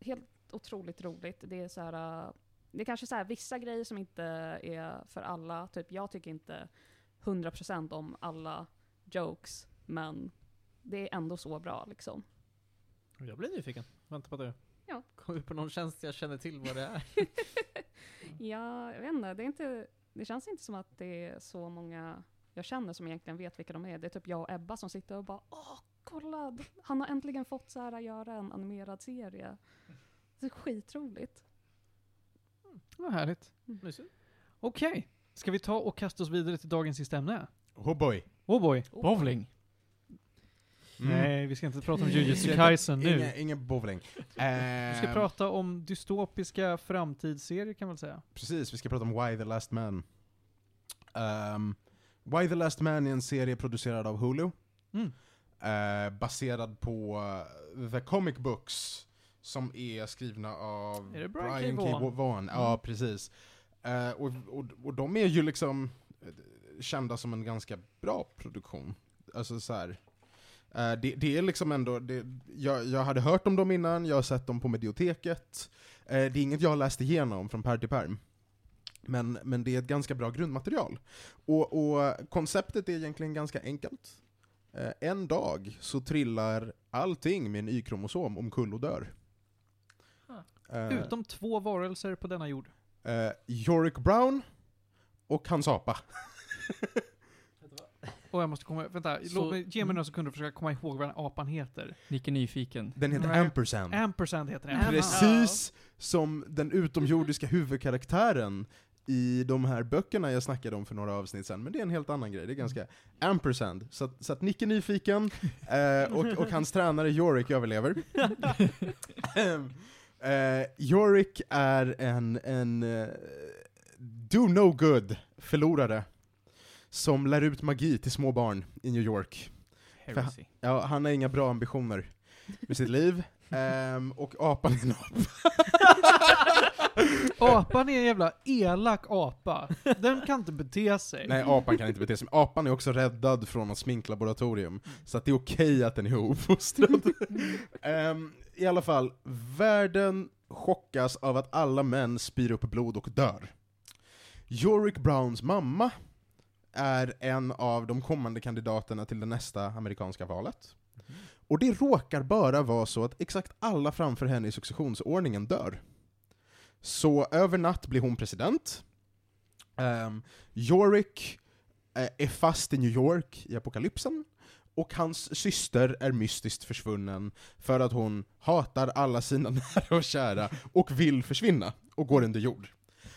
helt otroligt roligt. Det är så här, äh, det är kanske så här vissa grejer som inte är för alla. Typ jag tycker inte 100% om alla jokes, men det är ändå så bra liksom. Jag blir nyfiken. Vänta på det. Ja. Kom ut på någon tjänst jag känner till vad det är. ja, jag vet inte, det är inte, det känns inte som att det är så många jag känner som egentligen vet vilka de är. Det är typ jag och Ebba som sitter och bara åh, kolla, han har äntligen fått så här göra en animerad serie. Det är skitroligt. Vad härligt. Mysigt. Okej. Ska vi ta och kasta oss vidare till dagens sista ämne? Oh boy. Oh boy. Bowling. Mm. Nej, vi ska inte prata om Jujutsu Kaisen nu. Ingen, ingen bowling. Vi ska Ehm, prata om dystopiska framtidsserier kan man säga. Precis, vi ska prata om Why the Last Man. Ehm, Why the Last Man är en serie producerad av Hulu. Mm. eh, baserad på eh, The Comic Books, som är skrivna av Är det Brian K. Vaughan? Vaughan. Ja, Mm. precis. Eh, och, och, och de är ju liksom eh, kända som en ganska bra produktion. Alltså så här. Eh, det, det är liksom ändå, det, jag, jag hade hört om dem innan, jag har sett dem på medioteket. Eh, det är inget jag har läst igenom från pärm till pärm. Men, men det är ett ganska bra grundmaterial. Och, och konceptet är egentligen ganska enkelt. Eh, en dag så trillar allting med en Y-kromosom omkull och dör. Eh, Utom två varelser på denna jord. Yorick Brown och hans apa. Och jag måste komma, vänta, Så- låt mig, ge mig några sekunder att försöka komma ihåg vad den apan heter. Nick är nyfiken. Den heter Nej. Ampersand. Ampersand heter den. Precis som den utomjordiska huvudkaraktären i de här böckerna jag snackade om för några avsnitt sedan, men det är en helt annan grej, det är ganska ampersand. Så att, så att Nick är nyfiken, eh, och, och hans tränare Yorick överlever. eh, Yorick är en, en eh, do no good förlorare, som lär ut magi till små barn i New York. Heresy. Ja, han har inga bra ambitioner med sitt liv, ehm, och apan är en apa. Apan är en jävla elak apa. Den kan inte bete sig. Nej, apan kan inte bete sig. Men apan är också räddad från ett sminklaboratorium, så att det är okej att den är ouppfostrad. Ehm, I alla fall, världen chockas av att alla män spyr upp blod och dör. Yorick Browns mamma är en av de kommande kandidaterna till det nästa amerikanska valet. Och det råkar bara vara så att exakt alla framför henne i successionsordningen dör. Så över natt blir hon president. Um, Yorick eh, är fast i New York i apokalypsen, och hans syster är mystiskt försvunnen för att hon hatar alla sina nära och kära och vill försvinna, och går under jord.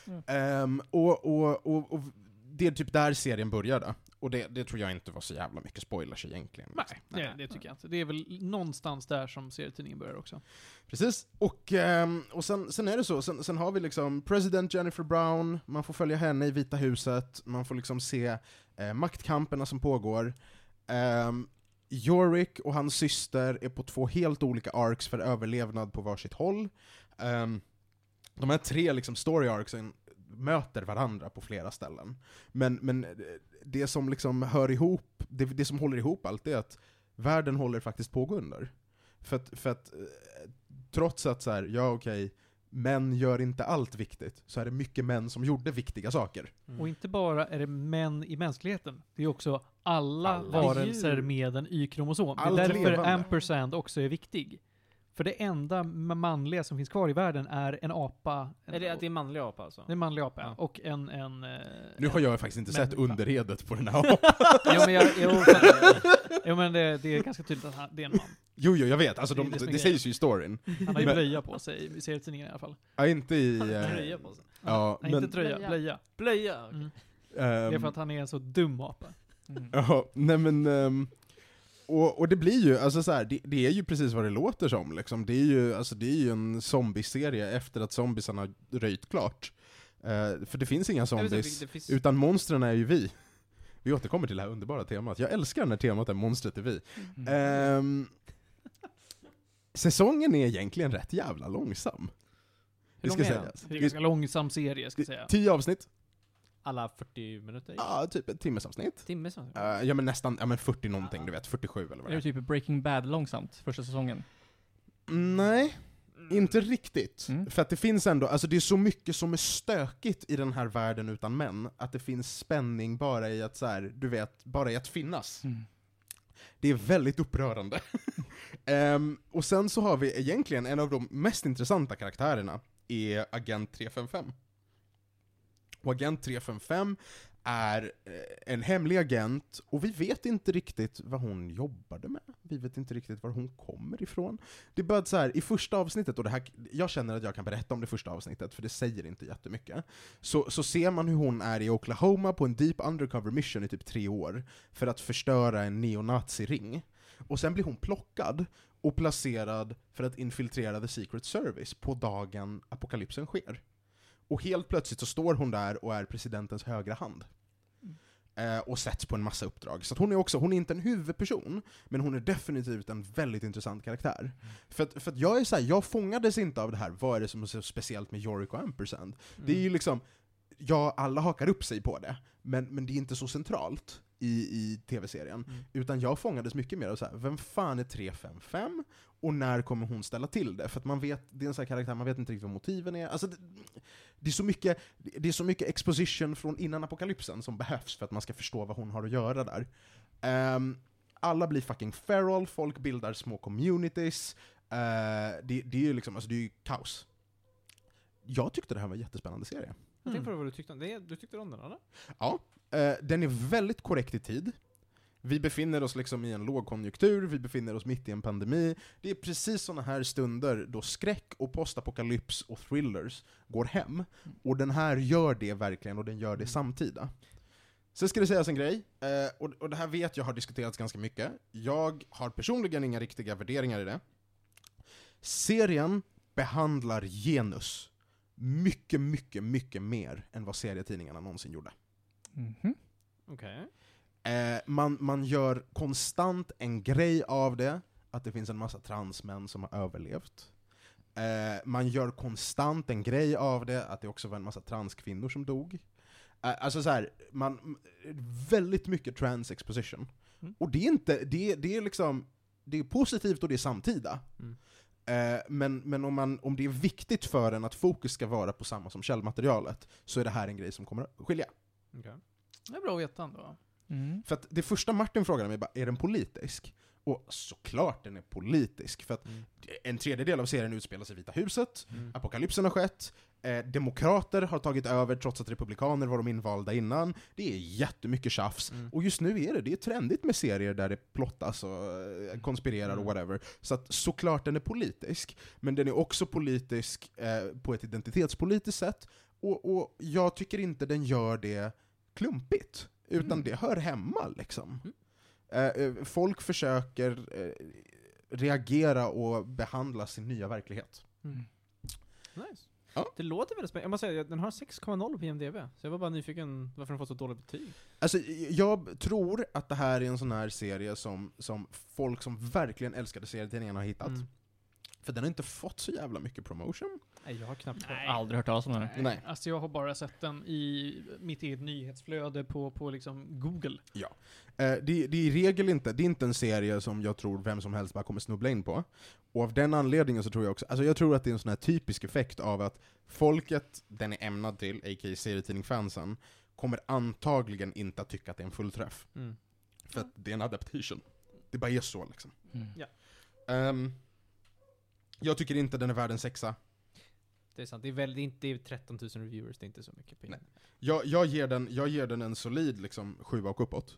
Mm. Ehm, och, och, och, och det är typ där serien började, och det, det tror jag inte var så jävla mycket spoilers egentligen. Nej, det, det tycker jag inte. Det är väl någonstans där som serietidningen börjar också. Precis, och, ehm, och sen, sen är det så, sen, sen har vi liksom president Jennifer Brown, man får följa henne i Vita huset, man får liksom se eh, maktkamperna som pågår. Um, Yorick och hans syster är på två helt olika arcs för överlevnad på varsitt håll. Ehm, de här tre liksom story arcsen möter varandra på flera ställen. Men, men eh, det som liksom hör ihop, det, det som håller ihop allt är att världen håller faktiskt på att gå under. För att, för att eh, trots att så här, ja okej, män gör inte allt viktigt, så är det mycket män som gjorde viktiga saker. Mm. Och inte bara är det män i mänskligheten, det är också alla, Alla varelser djur. med en Y-kromosom. Det är därför levande. ampersand också är viktig. För det enda ma- manliga som finns kvar i världen är en apa. En, Är det att det är manlig apa alltså? det är en manlig apa, ja. Och en... en eh, Nu har jag faktiskt inte sett underredet på den här apan. jo men, jag, jo, jo, men det, det är ganska tydligt att han, det är en man. Jo, jo, jag vet, alltså Det de, det det, sägs ju i storyn. Han har ju blöja på sig i serietidningen i alla fall. Ja, inte i... Tröja eh, på sig. ja, Nej, men... inte tröja, Blöja. blöja. Blöja? Mm. ehm, Det är för att han är en så dum apa. Mm. Ja, nej men... ehm, och, och det blir ju, alltså så här, det, det är ju precis vad det låter som liksom. Det är ju, alltså, det är ju en zombieserie efter att zombiesarna har röjt klart. Eh, för det finns inga zombies, det finns- utan monstren är ju vi. Vi återkommer till det här underbara temat. Jag älskar när temat är monstret är vi. Mm. Ehm, säsongen är egentligen rätt jävla långsam. Hur lång är den? Det är en ganska långsam serie, ska jag säga. Tio avsnitt, Alla 40 minuter? ja, typ ett timmesavsnitt. Timme så? Uh, ja men nästan, ja men 40 någonting, du vet, 47 eller vad Är det det är. typ Breaking Bad långsamt, första säsongen? Nej, inte riktigt. Mm. För att det finns ändå, alltså det är så mycket som är stökigt i den här världen utan män, att det finns spänning bara i att så här, du vet, bara i att finnas. Mm. Det är väldigt upprörande. Ehm, och sen så har vi egentligen en av de mest intressanta karaktärerna, är Agent 355. Och Agent 355 är eh, en hemlig agent, och vi vet inte riktigt vad hon jobbade med. Vi vet inte riktigt var hon kommer ifrån. Det är bara så här, i första avsnittet, och det här, jag känner att jag kan berätta om det första avsnittet, för det säger inte jättemycket. Så, så ser man hur hon är i Oklahoma på en deep undercover mission i typ tre år, för att förstöra en neonazi-ring. Och sen blir hon plockad och placerad för att infiltrera the secret service på dagen apokalypsen sker. Och helt plötsligt så står hon där och är presidentens högra hand. Eh, och sätts på en massa uppdrag. Så hon är också, hon är inte en huvudperson, men hon är definitivt en väldigt intressant karaktär. För att, för att jag är så här, jag fångades inte av det här, vad är det som är så speciellt med Yorick och Ampersand? Det är ju liksom, ja, alla hakar upp sig på det, men, men det är inte så centralt i, i tv-serien. Mm. Utan jag fångades mycket mer av så här, vem fan är 355? Och när kommer hon ställa till det? För att man vet, det är en sån här karaktär, man vet inte riktigt vad motiven är. Alltså det, det, är så mycket, det är så mycket exposition från innan apokalypsen som behövs för att man ska förstå vad hon har att göra där. Ehm, alla blir fucking feral, folk bildar små communities. Eh, det, det är ju liksom, alltså det är ju kaos. Jag tyckte det här var en jättespännande serie. Jag tänkte på vad du tyckte om det. Du tyckte om den eller? Ja, eh, den är väldigt korrekt i tid. Vi befinner oss liksom i en lågkonjunktur, vi befinner oss mitt i en pandemi. Det är precis såna här stunder då skräck och postapokalyps och thrillers går hem. Och den här gör det verkligen, och den gör det samtida. Sen ska det sägas en grej, eh, och, och det här vet jag har diskuterats ganska mycket. Jag har personligen inga riktiga värderingar i det. Serien behandlar genus mycket, mycket, mycket mer än vad serietidningarna någonsin gjorde. Mhm. Okej. Eh, man, man gör konstant en grej av det, att det finns en massa transmän som har överlevt. Eh, man gör konstant en grej av det, att det också var en massa transkvinnor som dog. Eh, alltså så här, man, väldigt mycket trans exposition. Mm. Och det är inte, det, det är liksom, det är positivt och det är samtida. Mm. Eh, men men om, man, om det är viktigt för en att fokus ska vara på samma som källmaterialet, så är det här en grej som kommer att skilja. Okej. Det är bra att veta ändå. Mm. För att det första Martin frågade mig bara, är den politisk? Och såklart den är politisk, för att Mm. en tredjedel av serien utspelar sig i Vita huset, Mm. apokalypsen har skett, eh, demokrater har tagit över trots att republikaner var de invalda innan, det är jättemycket tjafs. Mm. Och just nu är det, det är trendigt med serier där det plottas och eh, konspirerar och Mm. whatever. Så att såklart den är politisk, men den är också politisk eh, på ett identitetspolitiskt sätt, och, och jag tycker inte den gör det klumpigt, utan Mm. det hör hemma liksom. Mm. Eh, eh, folk försöker eh, reagera och behandla sin nya verklighet. Mm. Nice. Ja. Det låter väldigt spännande. Jag måste säga, den har 6,0 på IMDB. Så jag var bara nyfiken varför den fått så dåligt betyg. Alltså, jag tror att det här är en sån här serie som, som folk som verkligen älskade serietidningarna har hittat. Mm. För den har inte fått så jävla mycket promotion. Nej, jag har knappt Nej. Aldrig hört talas om den. Nej. Alltså jag har bara sett den i mitt eget nyhetsflöde på, på liksom Google. Eh, det, det är i regel inte, det är inte en serie som jag tror vem som helst bara kommer snubbla in på. Och av den anledningen så tror jag också, alltså jag tror att det är en sån här typisk effekt av att folket den är ämnad till, a.k.a. serietidningsfansen, kommer antagligen inte att tycka att det är en fullträff. Mm. För att det är en adaptation. Det bara är så liksom. Mm. Ehm, jag tycker inte den är värd en sexa. Det är sant. Det är, väl, det är inte det är 13 000 reviewers, det är inte så mycket. IMDb. Jag, jag, ger, den, jag ger den en solid liksom, sjua och uppåt.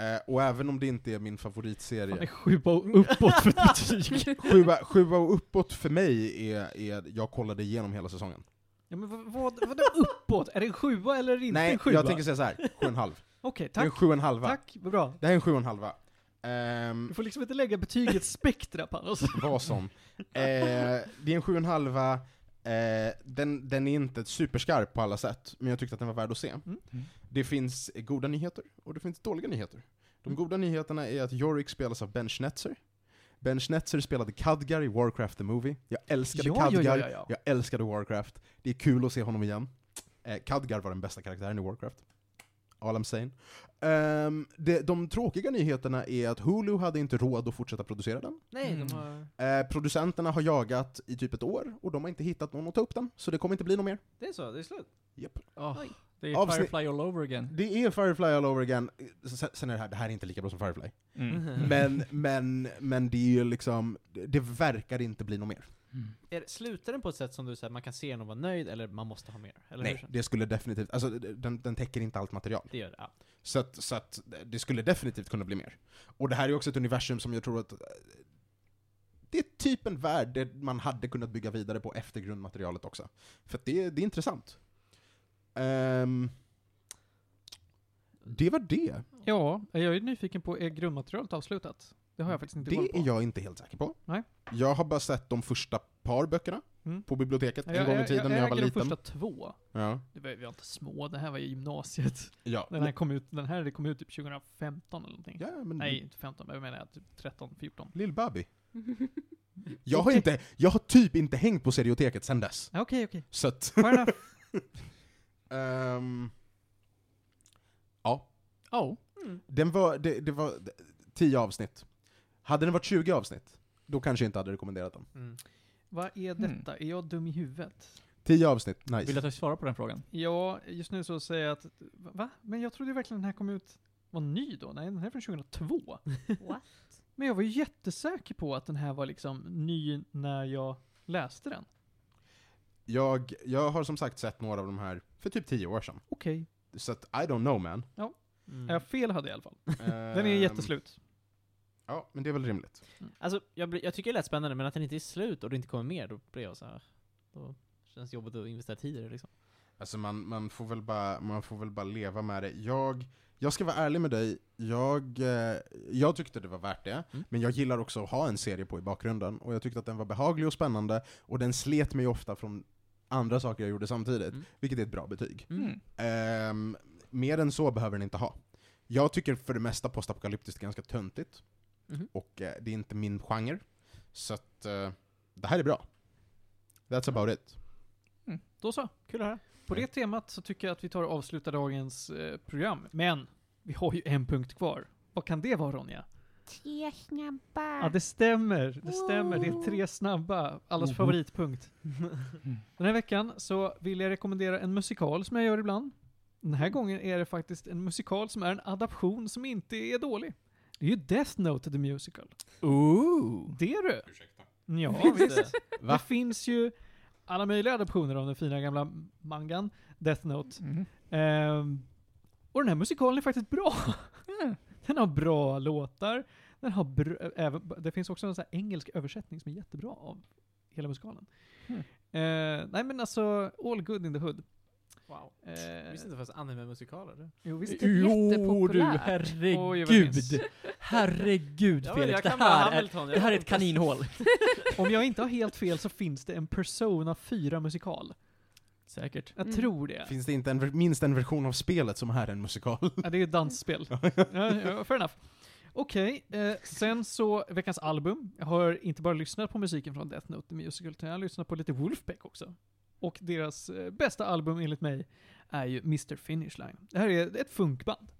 Eh, och även om det inte är min Fan, är favoritserie, sjua och uppåt för betyg. sjua, sjua och uppåt för mig är, är, jag kollade igenom hela säsongen. Ja, men vad, vad, vadå uppåt? Är det en sjua eller inte Nej, en sjua? jag tänker säga så här, sju och en halv. Okej, Det är en tack. sju och en halva. Tack, vad bra. Det här är en sju och en halva. Ehm, Du får liksom inte lägga betyget spektra på oss. vad som. Eh, det är en sju och en halva, eh, den, den är inte superskarp på alla sätt, men jag tyckte att den var värd att se. Mm. Det finns goda nyheter, och det finns dåliga nyheter. De Mm. goda nyheterna är att Yorick spelas av Ben Schnetzer. Ben Schnetzer spelade Khadgar i Warcraft the Movie. Jag älskade Ja, ja, Khadgar, ja, ja, ja. jag älskade Warcraft. Det är kul att se honom igen. Eh, Khadgar var den bästa karaktären i Warcraft. All I'm saying. Ehm, det, de tråkiga nyheterna är att Hulu hade inte råd att fortsätta producera den. Nej, Mm. de har... Eh, producenterna har jagat i typ ett år, och de har inte hittat någon att ta upp den, så det kommer inte bli något mer. Det är så, det är slut. Japp. Åh, Oj. det är Avsnitt- Firefly all over again. Det är Firefly all over again. Sen, sen är det här, det här är inte lika bra som Firefly. Mm. Men, men, men det är ju liksom, det verkar inte bli något mer. Är, det- slutar den på ett sätt som du säger, man kan se den och vara nöjd, eller man måste ha mer? Eller Nej, hur? det skulle definitivt, alltså den, den täcker inte allt material. Det gör det, ja. Så att, så att det skulle definitivt kunna bli mer. Och det här är också ett universum som jag tror att eh, det är typ en värld där man hade kunnat bygga vidare på efter grundmaterialet också. För att det, det är intressant. Ehm, det var det. Ja, jag är nyfiken på, är grundmaterialet avslutat? Det har jag faktiskt inte koll Det på. är jag inte helt säker på. Nej. Jag har bara sett de första par böckerna Mm. på biblioteket en jag, gång i jag, tiden jag, när jag var äger liten. de första två. Ja. Det var, vi var inte små, det här var ju gymnasiet. Ja. Den här kom ut, den här kom ut typ 2015 eller någonting. ja, men Nej, inte 15, men jag menar typ 13, 14. Lill-Babi. Jag har inte, jag har typ inte hängt på serioteket sen dess. Ja, Okej, okej. Så att, ehm, ja. Oh. Den var, det, det var 10 avsnitt. Hade den varit 20 avsnitt, då kanske jag inte hade rekommenderat den. Mm. Vad är Hmm. detta? Är jag dum i huvudet? 10 avsnitt, Vill du nice. att jag svarar på den frågan? Ja, just nu så säger jag att, va? Men jag trodde ju verkligen den här kom ut, var ny då? Nej, den här är från 2002. What? Men jag var ju jättesäker på att den här var liksom ny när jag läste den. Jag, jag har som sagt sett några av de här för typ 10 år sedan. Okej. Så att, I don't know man. Mm. Är jag fel hade jag i alla fall. Den är Ehm, jätteslut. Ja, men det är väl rimligt. Alltså, jag, blir- jag tycker det lät spännande, men att den inte är slut och det inte kommer mer, då blir jag så här. Då känns det jobbigt att investera tid i det liksom. Alltså man, man, får väl bara, man får väl bara leva med det. Jag, jag ska vara ärlig med dig, jag, eh, jag tyckte det var värt det, Mm. men jag gillar också att ha en serie på i bakgrunden, och jag tyckte att den var behaglig och spännande, och den slet mig ofta från andra saker jag gjorde samtidigt, Mm. vilket är ett bra betyg. Mm. Ehm, mer än så behöver den inte ha. Jag tycker för det mesta postapokalyptiskt är ganska töntigt, Mhm. och eh, det är inte min genre, så att eh, det här är bra. That's about it. Då så. Kul att höra. På det temat så tycker jag att vi tar och avslutar dagens eh, program. Men, vi har ju en punkt kvar. Vad kan det vara Ronja? Tre snabba. Ja, det stämmer. Det stämmer. Det är tre snabba. Allas Mhm. favoritpunkt. Den här veckan så vill jag rekommendera en musikal som jag gör ibland. Den här gången är det faktiskt en musikal som är en adaption som inte är dålig. Det är ju Death Note the Musical. Ooh. Det är du! Ja, Finns visst. det? Det finns ju alla möjliga adaptioner av den fina gamla mangan, Death Note. Mm. Ehm, och den här musikalen är faktiskt bra. Mm. Den har bra låtar. Den har br- även, det finns också en sån här engelsk översättning som är jättebra av hela musikalen. Mm. Eh, nej men alltså, all good in the hood. Wow. Eh, Jag visste inte det fanns anime-musikaler. jo, visst. Det är. Oj, vad herregud. Herregud Ja, Felix, det här, är, det här är ett kaninhål. Om jag inte har helt fel så finns det en Persona 4 musikal. Säkert. Jag Mm. tror det. Finns det inte en, minst en version av spelet som är en musikal? Ja, det är ett dansspel. ja, fair enough. Okej, eh, sen så veckans album. Jag har inte bara lyssnat på musiken från Death Note the Musical, utan jag har lyssnat på lite Wolfpack också. Och deras eh, bästa album enligt mig är ju Mr. Finish Line. Det här är ett funkband.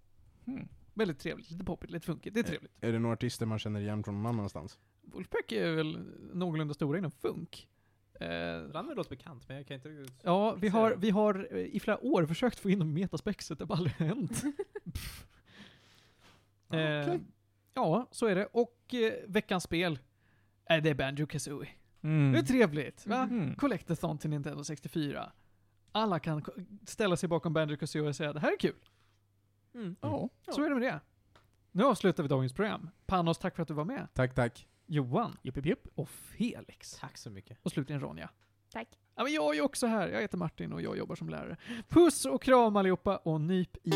Mm. Väldigt trevligt, lite poppigt, lite funkigt. Det är trevligt. Är det några artister man känner igen från någon annanstans? Wolfpack är väl någorlunda stora inom funk. Eh, Namnet låter bekant, men jag kan inte riktigt... ja, vi har, vi har eh, i flera år försökt få in dem i metaspexet, det har bara aldrig hänt. Eh, okej. Ja, så är det. Och eh, veckans spel, eh, det är Banjo Kazooie. Mm. Det är trevligt, va? Mm. Collectathon till Nintendo 64. Alla kan ställa sig bakom Banjo Kazooie och säga det här är kul. Mm. Ja. Så är det med det. Nu avslutar vi dagens program. Panos, tack för att du var med. Tack, tack. Johan. Jupp, jupp, jupp. Och Felix. Tack så mycket. Och slutligen Ronja. Tack. Ja, men jag är också här. Jag heter Martin och jag jobbar som lärare. Puss och kram allihopa och nyp i